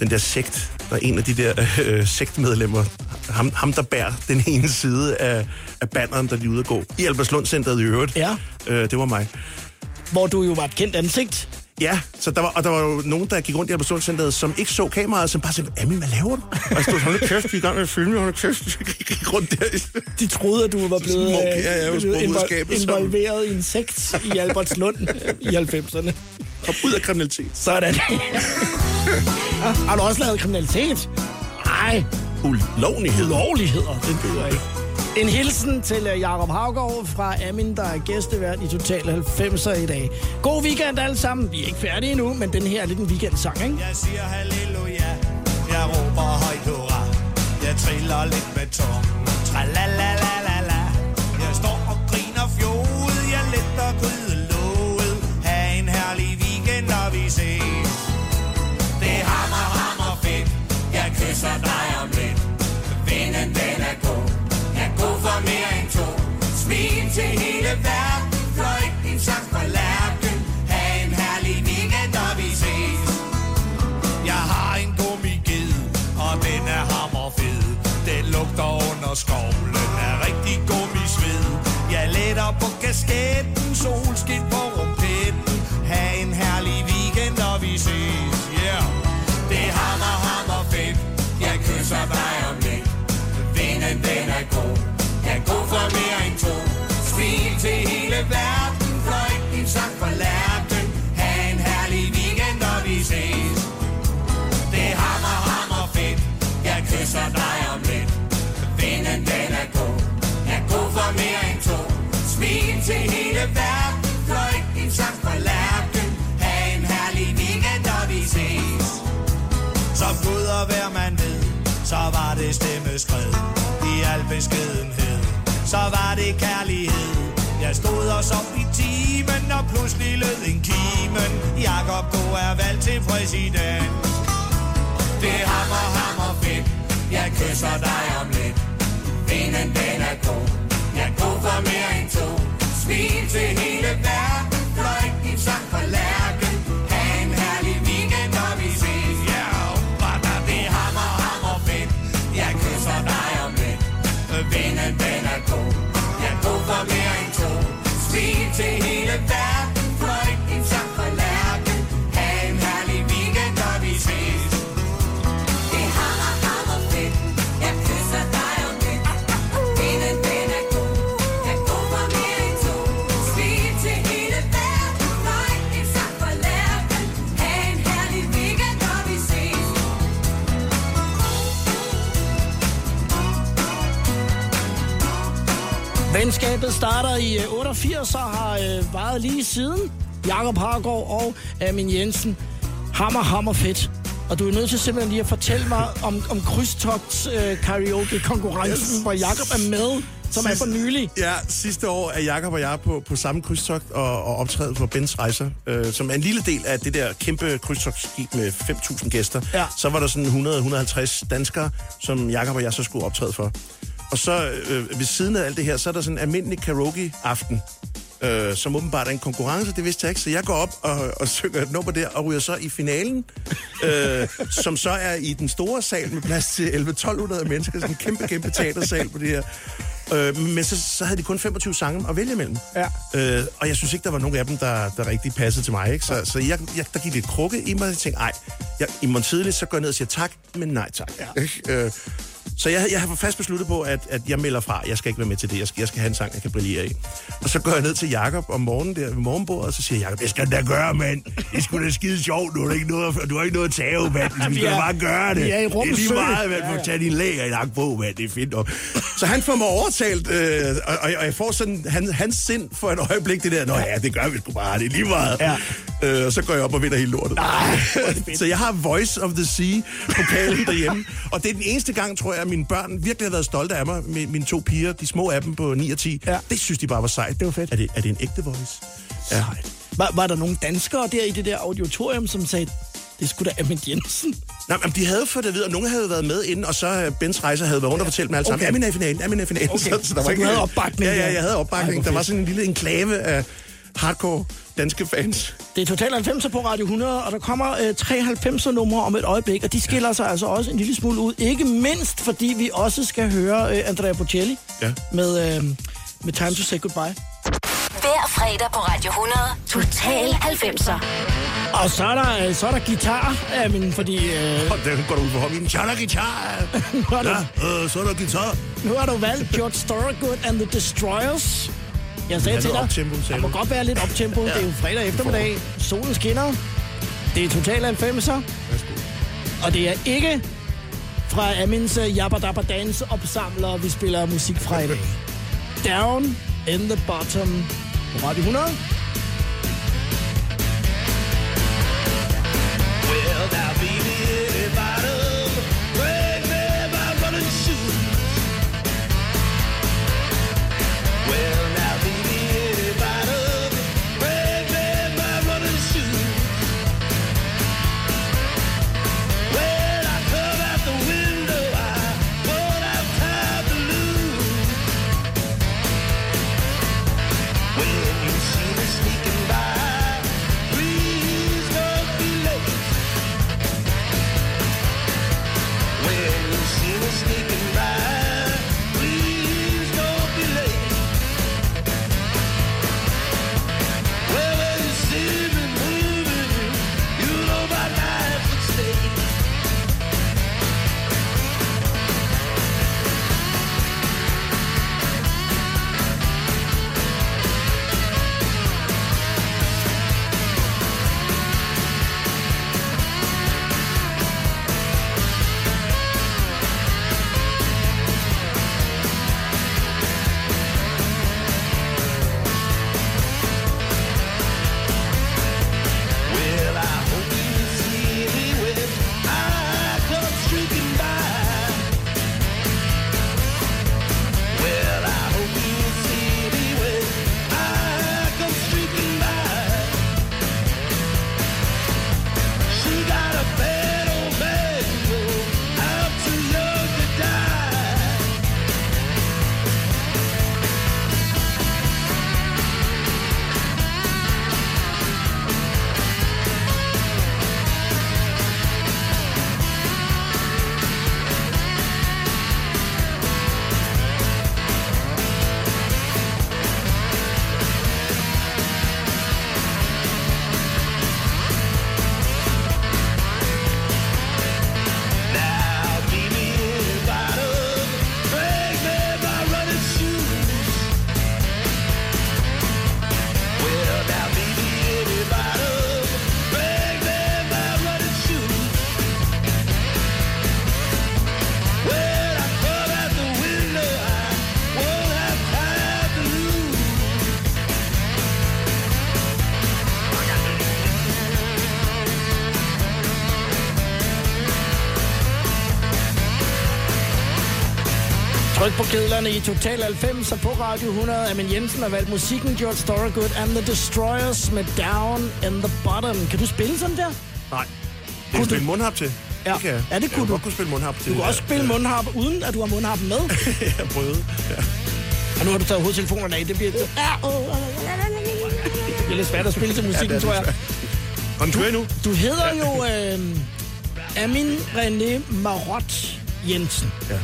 den der sekt, der er en af de der øh, sektmedlemmer, ham, ham der bærer den ene side af, af banneren, der de er ude at gå. I Albertslund Centeret i øvrigt. Ja. Øh, det var mig. Hvor du jo var et kendt ansigt. Ja, så der var, og der var jo nogen, der gik rundt i Albertslundcenteret, som ikke så kameraet, som bare sagde, Amin, hvad laver du? Og jeg stod, hold kæft, vi er i gang med at filme, hold kæft, vi gik rundt der. De troede, at du var blevet Smuk, øh, ja, var blevet invol- involveret i en sekt i Albertslund (laughs) i 90'erne. Kom ud af kriminalitet. Sådan. Ja, (laughs) Har du også lavet kriminalitet? Nej, Ulovlighed. lovligheder, det byder ikke. En hilsen til øh, Jakob Havgaard fra Amin, der er gæstevært i Total 90'er i dag. God weekend alle sammen. Vi er ikke færdige endnu, men den her er lidt en weekendsang, ikke? Jeg siger halleluja, jeg råber højt hurra. Jeg triller lidt med tår. Tralalala. Og skovlen er rigtig gummisved. Jeg letter på kasketten, til hele verden. Fløjt din sang fra lærken. Ha' en herlig weekend, og vi ses. Som Gud og hver man ved, så var det stemmeskred i al beskedenhed. Så var det kærlighed. Jeg stod og sov i timen, og pludselig lød en kimen. Jakob Go er valgt til præsident. Det er hammer, hammer fedt. Jeg kysser dig om lidt. Vinden, den er god. Jeg går for mere end to. Smil til hele verden. fløj din sang for lærken. Venskabet starter i øh, 88 og har øh, varet lige siden. Jakob Hargaard og Amin Jensen. Hammer, hammer fedt. Og du er nødt til simpelthen lige at fortælle mig om, om krydstogts øh, karaoke-konkurrencen, Yes. hvor Jakob er med, som er for nylig. Ja, sidste år er Jakob og jeg på, på samme krydstogt og, og optrædet på Bens Rejser, øh, som er en lille del af det der kæmpe krydstogtskib med 5.000 gæster. Ja. Så var der sådan 100-150 danskere, som Jakob og jeg så skulle optræde for. Og så øh, ved siden af alt det her, så er der sådan en almindelig karaoke-aften, øh, som åbenbart er en konkurrence, det vidste jeg ikke. Så jeg går op og, og synger et nummer der, og ryger så i finalen, øh, som så er i den store sal med plads til 11-1200 mennesker, sådan en kæmpe, kæmpe teatersal på det her. Øh, men så, så havde de kun 25 sange at vælge imellem. Ja. Øh, og jeg synes ikke, der var nogen af dem, der, der rigtig passede til mig. Ikke? Så, så jeg, jeg, der gik lidt krukke i mig, og jeg tænkte, ej, jeg, i morgen tidligt, så går jeg ned og siger tak, men nej tak. Ja. Øh, så jeg, jeg har fast besluttet på, at, at jeg melder fra. Jeg skal ikke være med til det. Jeg skal, jeg skal have en sang, jeg kan brillere i. Og så går jeg ned til Jakob om morgenen der ved morgenbordet, og så siger Jakob, det skal da gøre, mand. Det skulle da skide sjovt. Du har ikke noget, at- du har ikke noget at tage, mand. Du skal bare gøre det. vi er i det er lige meget, mand. Ja, Ja, ja. ja. tage din læger i lang på, mand. Det er fint nok. Så han får mig overtalt, øh, og, og, jeg får sådan han, hans sind for et øjeblik, det der, nå ja, det gør vi sgu bare, det er lige meget. Ja. Øh, og så går jeg op og vinder hele lortet. (laughs) så jeg har Voice of the Sea pokalen derhjemme, og det er den eneste gang, tror jeg, mine børn virkelig har været stolte af mig. Min, mine to piger, de små af dem på 9 og 10, Ja. det synes de bare var sejt. Det var fedt. Er det, er det en ægte voice? Ja. Var, var der nogle danskere der i det der auditorium, som sagde, det skulle da Amin Jensen? Nej, men de havde fået det at vide, og nogle havde været med inden, og så øh, Bens Rejser havde været rundt og fortalt dem alle sammen, Okay. Amin er i finalen, Amin er i finalen. Okay, (laughs) der så du havde opbakning Ja, ja, jeg havde opbakning. Ej, der var sådan en lille enklave af hardcore danske fans. Det er Total 90 på Radio 100, og der kommer øh, 93 numre om et øjeblik, og de skiller sig altså også en lille smule ud. Ikke mindst, fordi vi også skal høre øh, Andrea Bocelli Ja. med, øh, med Time to Say Goodbye. Hver fredag på Radio 100. Total 90'er. Og så er der, øh, så er der guitar, øh, men fordi øh, Og der går du ud for ham i en tjalla guitar. (laughs) nu, har du, Ja, øh, så er der guitar. nu har du valgt George Thorogood and the Destroyers. Jeg sagde til dig, optempo, der må godt være lidt optempo. Ja. Det er jo fredag eftermiddag. Solen skinner. Det er Total 90'er. Og det er ikke fra Amins uh, Jabba Dabba Dance opsamler, vi spiller musik fra i dag. (laughs) Down in the Bottom på Radio 100. på kedlerne i Total 90 og på Radio 100. Amin Jensen har valgt musikken George Thorogood and the Destroyers med Down in the Bottom. Kan du spille sådan der? Nej. Det kan spille mundharp til. Ja. Det kan jeg. Ja, det kunne jeg kunne du. godt kunne spille mundharp til. Du kan også spille mundharp, uden at du har mundharpen med. (laughs) Jeg prøvede. Ja. Og nu har du taget hovedtelefonerne af. Det bliver, det bliver lidt svært at spille til musikken, Ja, det er tror jeg. Og den kører nu. Du hedder jo øh, Amin René Marot Jensen. Ja.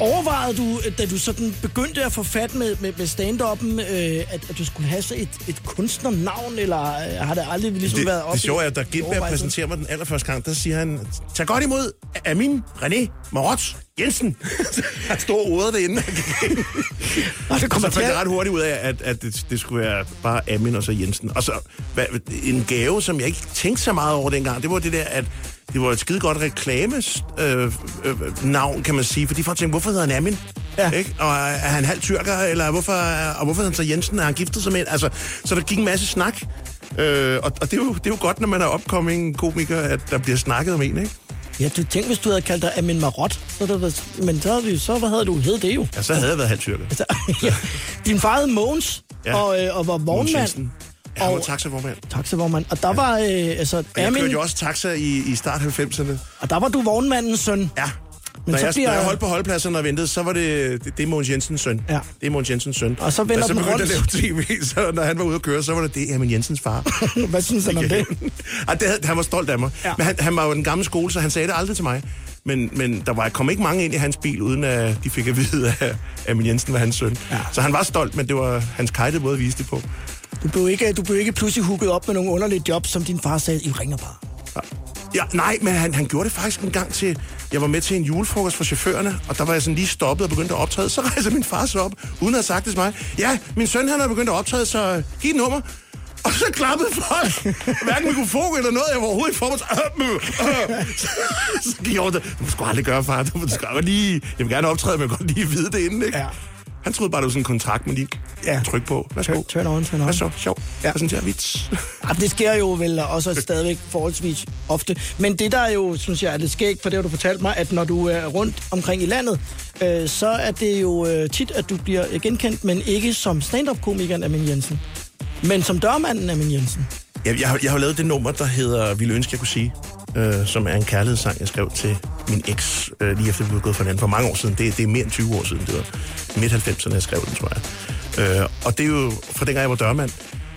Overvejede du, da du sådan begyndte at få fat med, med, med stand-up'en, øh, at, at du skulle have så et, et kunstnernavn, eller øh, har det aldrig ligesom været Det, op det sjove er, at da Gindberg præsenterer mig den allerførste gang, der siger han, tag godt imod Amin René Marot Jensen. (laughs) han stod ordet derinde. Og det kommer så fandt jeg ret hurtigt ud af, at, at det, det skulle være bare Amin og så Jensen. Og så hvad, en gave, som jeg ikke tænkte så meget over dengang, det var det der, at det var et skide godt reklames øh, øh, navn, kan man sige. Fordi folk tænkte, hvorfor hedder han Amin? Ja. Ikke? Og er er han halv tyrker, eller hvorfor, og hvorfor hedder han så Jensen? Er han giftet sig med? Altså, så der gik en masse snak. Øh, og og det, er jo, det er jo godt, når man er opkommende komiker, at der bliver snakket om en, ikke? Ja, du tænkte, hvis du havde kaldt dig Amin Marot, så det været, men så, havde vi, så hvad havde du hed det jo. Ja, så havde jeg været halv tyrker. Altså, (laughs) ja. Din far hed Mogens, Ja. og, øh, og var vognmand. Ja, han var Og- taxavognmand. Taxavognmand. Og der var, øh, altså, Og jeg Amin, kørte jo også taxa i, i start 90'erne. og der var du vognmandens søn. Ja. Men når, så jeg, bliver- når jeg holdt på holdpladserne og ventede, så var det, det, det er Mogens Jensens søn. Ja. Det er Mogens Jensens søn. Og så vender så den begyndte rundt. at lave tv, (laughs) så når han var ude at køre, så var det, det er min Jensens far. (laughs) Hvad synes han om det? (laughs) Ej, det han var stolt af mig. Ja. Ja. Men han, han var jo den gamle skole, så han sagde det aldrig til mig. Men, men der var, kom ikke mange ind i hans bil, uden at de fik at vide, at Amin Jensen var hans søn. Ja. Så han var stolt, men det var hans kajte måde at vise det på. Du blev ikke, du blev ikke pludselig hooket op med nogle underlige jobs, som din far sagde, I ringer bare. Ja, nej, men han, han gjorde det faktisk en gang til... Jeg var med til en julefrokost for chaufførerne, og der var jeg sådan lige stoppet og begyndte at optræde. Så (laughs) rejser min far sig op, uden at have sagt det til mig. Ja, min søn han er begyndt at optræde, så giv et nummer. Og så klappede folk. Hverken mikrofon eller noget, jeg var overhovedet i form. Så, så gik jeg over det. Du skal aldrig gøre, far. Du skal lige... Jeg vil gerne optræde, men jeg vil godt lige vide det inden, ikke? Ja. Han troede bare, det var sådan en kontrakt, man lige Ja. tryk på. Værsgo. Turn- on, turn on. Hvad så? Sjov. Ja. Ja. Præsentere vits. Ja, det sker jo vel også stadigvæk forholdsvis ofte. Men det der er jo, synes jeg, er lidt skægt, for det har du fortalt mig, at når du er rundt omkring i landet, øh, så er det jo øh, tit, at du bliver øh, genkendt, men ikke som stand-up-komikeren Amin Jensen. Men som dørmanden Amin Jensen. Jeg, jeg, har, jeg har lavet det nummer, der hedder Ville ønske, jeg kunne sige, øh, som er en kærlighedssang, jeg skrev til min eks, øh, lige efter vi blev gået fra hinanden for mange år siden. Det, det er mere end 20 år siden. Det var midt 90'erne, jeg skrev den, tror jeg. Øh, og det er jo fra dengang, jeg var dørmand.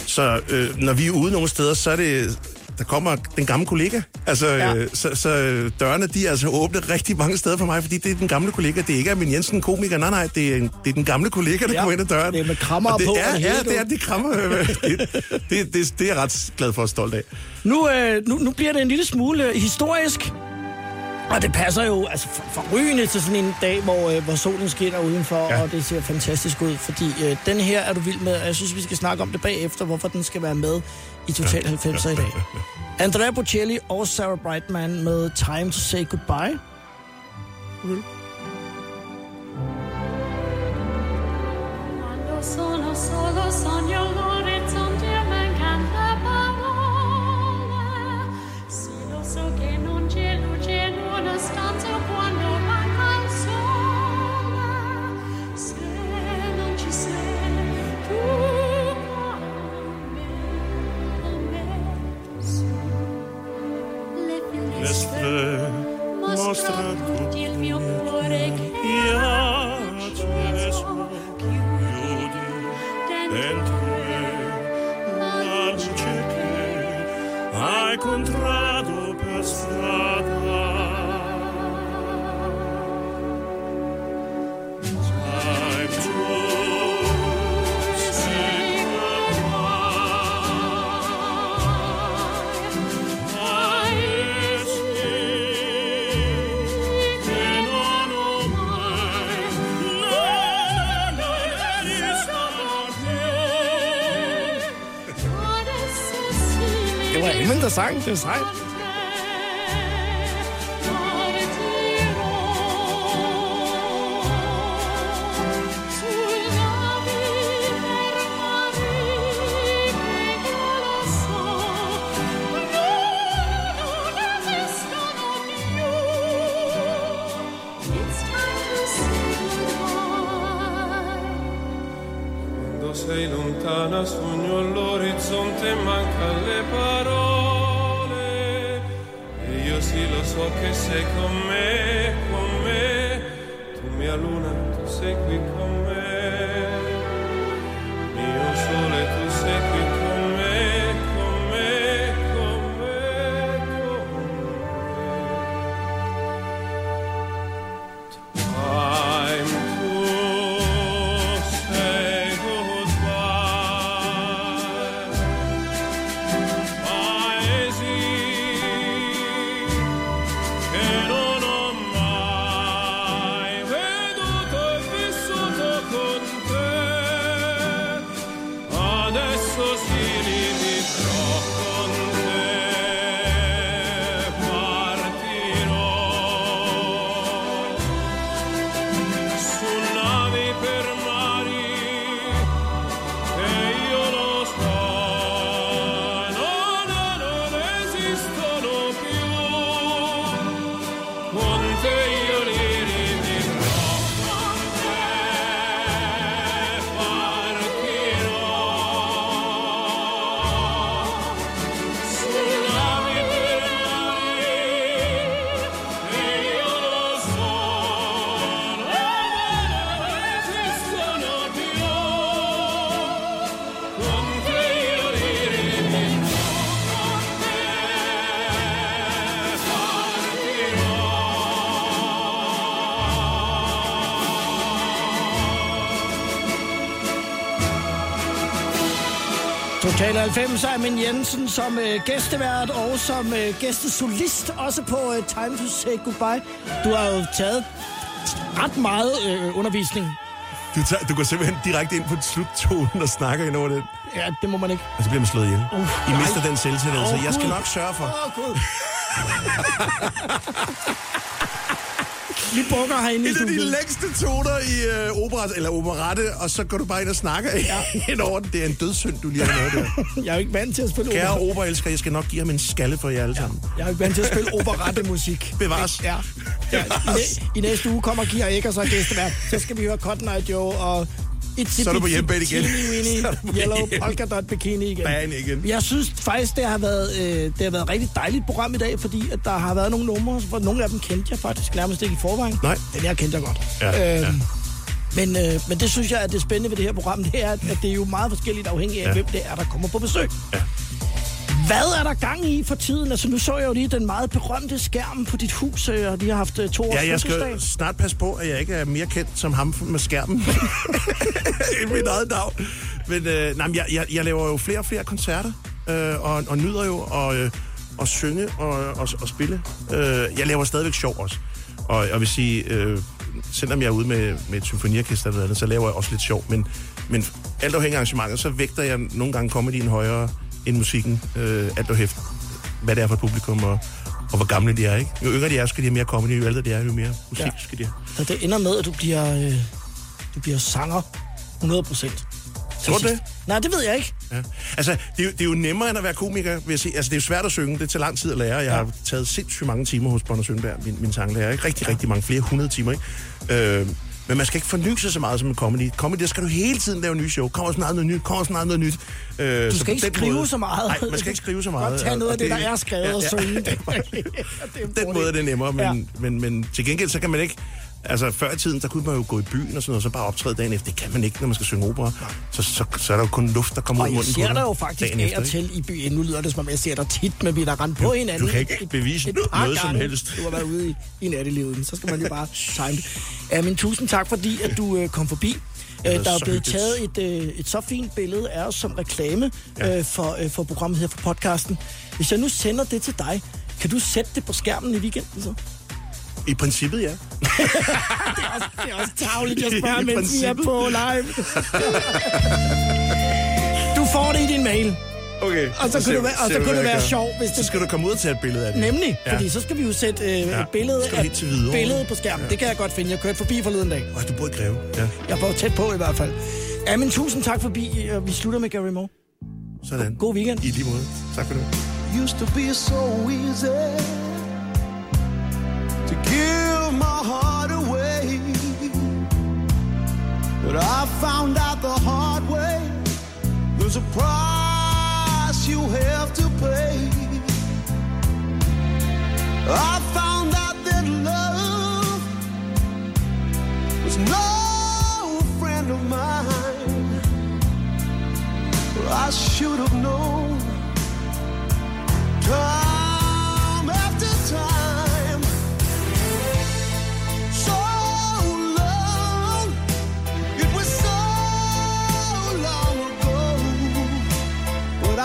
Så øh, når vi er ude nogle steder, så er det... Der kommer den gamle kollega. Altså, Ja. ja. øh, så, så øh, dørene, de er altså åbne rigtig mange steder for mig, fordi det er den gamle kollega. Det er ikke Amin Jensen, komiker. Nej, nej, det er, en, det er den gamle kollega, der Ja, kommer ind ad døren. det er med krammer det på Er, det ja, hele, det er det krammer. øh, det, det, det, det er jeg ret glad for og stolt af. Nu, øh, nu, nu bliver det en lille smule historisk. Og det passer jo altså for, forrygende til sådan en dag, hvor, øh, hvor solen skinner udenfor, ja. Ja. og det ser fantastisk ud. Fordi øh, den her er du vild med, og jeg synes, vi skal snakke om det bagefter, hvorfor den skal være med i Total 90'er i dag. Andrea Bocelli og Sarah Brightman med Time to Say Goodbye. Una stanza Mostra tutti il mio cuore è acceso Chiudi dentro me la luce che hai incontrato per strada. Emmen, der Total 90 er min Jensen som øh, gæstevært og som øh, gæstesolist, også på øh, Time to Say Goodbye. Du har jo taget ret meget øh, undervisning. Du, tager, du går simpelthen direkte ind på sluttonen og snakker ind over den. Ja, det må man ikke. Og så bliver man slået ihjel. Uh, I mister nej. den selvtillid, så Åh, jeg skal nok sørge for. Åh, Gud. (laughs) Vi bukker herinde i Et af de studiet. længste toner i øh, opera, eller operette, og så går du bare ind og snakker ja. (laughs) ind over den. Det er en dødssynd, du lige har lavet der. Jeg er jo ikke vant til at spille Kære opera. operaelsker, jeg skal nok give ham en skalle for jer alle sammen. Jeg er jo ikke vant til at spille operette musik. (laughs) Bevares. Ja. ja. I, næ- I næste uge kommer Kira Eggers og gæstevært. Så skal vi høre Cotton Eye Joe og Itsy Så er du på hjemmebane igen. Teeny (laughs) Weeny Yellow. Polka Dot Bikini igen. Ban igen. Jeg synes faktisk, det har været, øh, det har været et rigtig dejligt program i dag, fordi at der har været nogle numre, hvor nogle af dem kendte jeg faktisk nærmest ikke i forvejen. Nej. Den her kendte jeg godt. Ja, ja. Men, øh, men det synes jeg, at det spændende ved det her program, det er, at at det er jo meget forskelligt afhængigt af, Ja. hvem det er, der kommer på besøg. Ja. Hvad er der gang i for tiden? Altså, nu så jeg jo lige den meget berømte skærm på dit hus, øh, og de har haft øh, to års Ja, jeg fødselsdag. skal snart passe på, at jeg ikke er mere kendt som ham med skærmen (laughs) end mit eget navn. Men øh, nej, men jeg, jeg, jeg laver jo flere og flere koncerter, øh, og, og nyder jo at, øh, at synge og, og, og spille. Øh, jeg laver stadigvæk sjov også. Og jeg vil sige, øh, selvom jeg er ude med, med et symfoniorkester eller andet, så laver jeg også lidt sjov. Men, men alt afhængig af arrangementet, så vægter jeg nogle gange comedyen højere end musikken. Øh, alt afhængig hvad det er for et publikum, og, og hvor gamle de er, ikke? Jo yngre de er, skal de have mere comedy, jo ældre de er, jo mere musik Ja. skal de have. Så det ender med, at du bliver, øh, du bliver sanger 100 procent. Tror du det? Nej, det ved jeg ikke. Ja. Altså, det er, jo, det er jo nemmere end at være komiker, vil jeg sige. Altså, det er jo svært at synge. Det tager lang tid at lære. Jeg har taget sindssygt mange timer hos Bonner Sønberg, min, min sanglærer. Ikke? Rigtig, rigtig mange. Flere hundrede timer, ikke? Øh, men man skal ikke forny sig så meget som en comedy. Comedy, der skal du hele tiden lave nye show. Kommer snart noget nyt, kommer snart noget nyt. Øh, Du skal ikke skrive så meget. Nej, man skal ikke skrive så meget. Godt tage og- noget af og det, der er skrevet og synge. (laughs) Det, det en den måde er det nemmere, men, Ja. ja. men, men til gengæld så kan man ikke... Altså, før i tiden, der kunne man jo gå i byen og sådan noget, og så bare optræde dagen efter. Det kan man ikke, når man skal synge opera. Så, så, så er der jo kun luft, der kommer ud Og af jeg munden ser dig jo faktisk af og til i byen. Nu lyder det, som om jeg ser dig tit, men vi har rendt på hinanden. du kan ikke bevise et par noget som helst. Du har været ude i, i nattelivet, så skal man jo bare time det. Ja, men tusind tak, fordi at du øh, kom forbi. Øh, der er blevet taget et, øh, et så fint billede af os som reklame Ja. øh, for, øh, for programmet her, for podcasten. Hvis jeg nu sender det til dig, kan du sætte det på skærmen i weekenden så? I princippet, ja. (laughs) Det er også, det er også tavligt, jeg spørger, (laughs) I mens vi er princippet. på live. (laughs) Du får det i din mail. Okay. Og så kunne det være- og så kunne det være sjovt, hvis Så det- skal du komme ud og tage et billede af det. Nemlig, Ja. fordi så skal vi jo sætte øh, Ja. et billede Så Hvidovre. billede på skærmen. Ja. Det kan jeg godt finde. Jeg kørte forbi forleden dag. Åh, du bor i Greve. Ja, Jeg var tæt på i hvert fald. Ja, men tusind tak forbi. og Vi slutter med Gary Moore. sådan. God weekend. I lige måde. Tak for det. used to be so easy to give my heart away. But I found out the hard way There's a price you have to pay. I found out that love was no friend of mine. I should have known time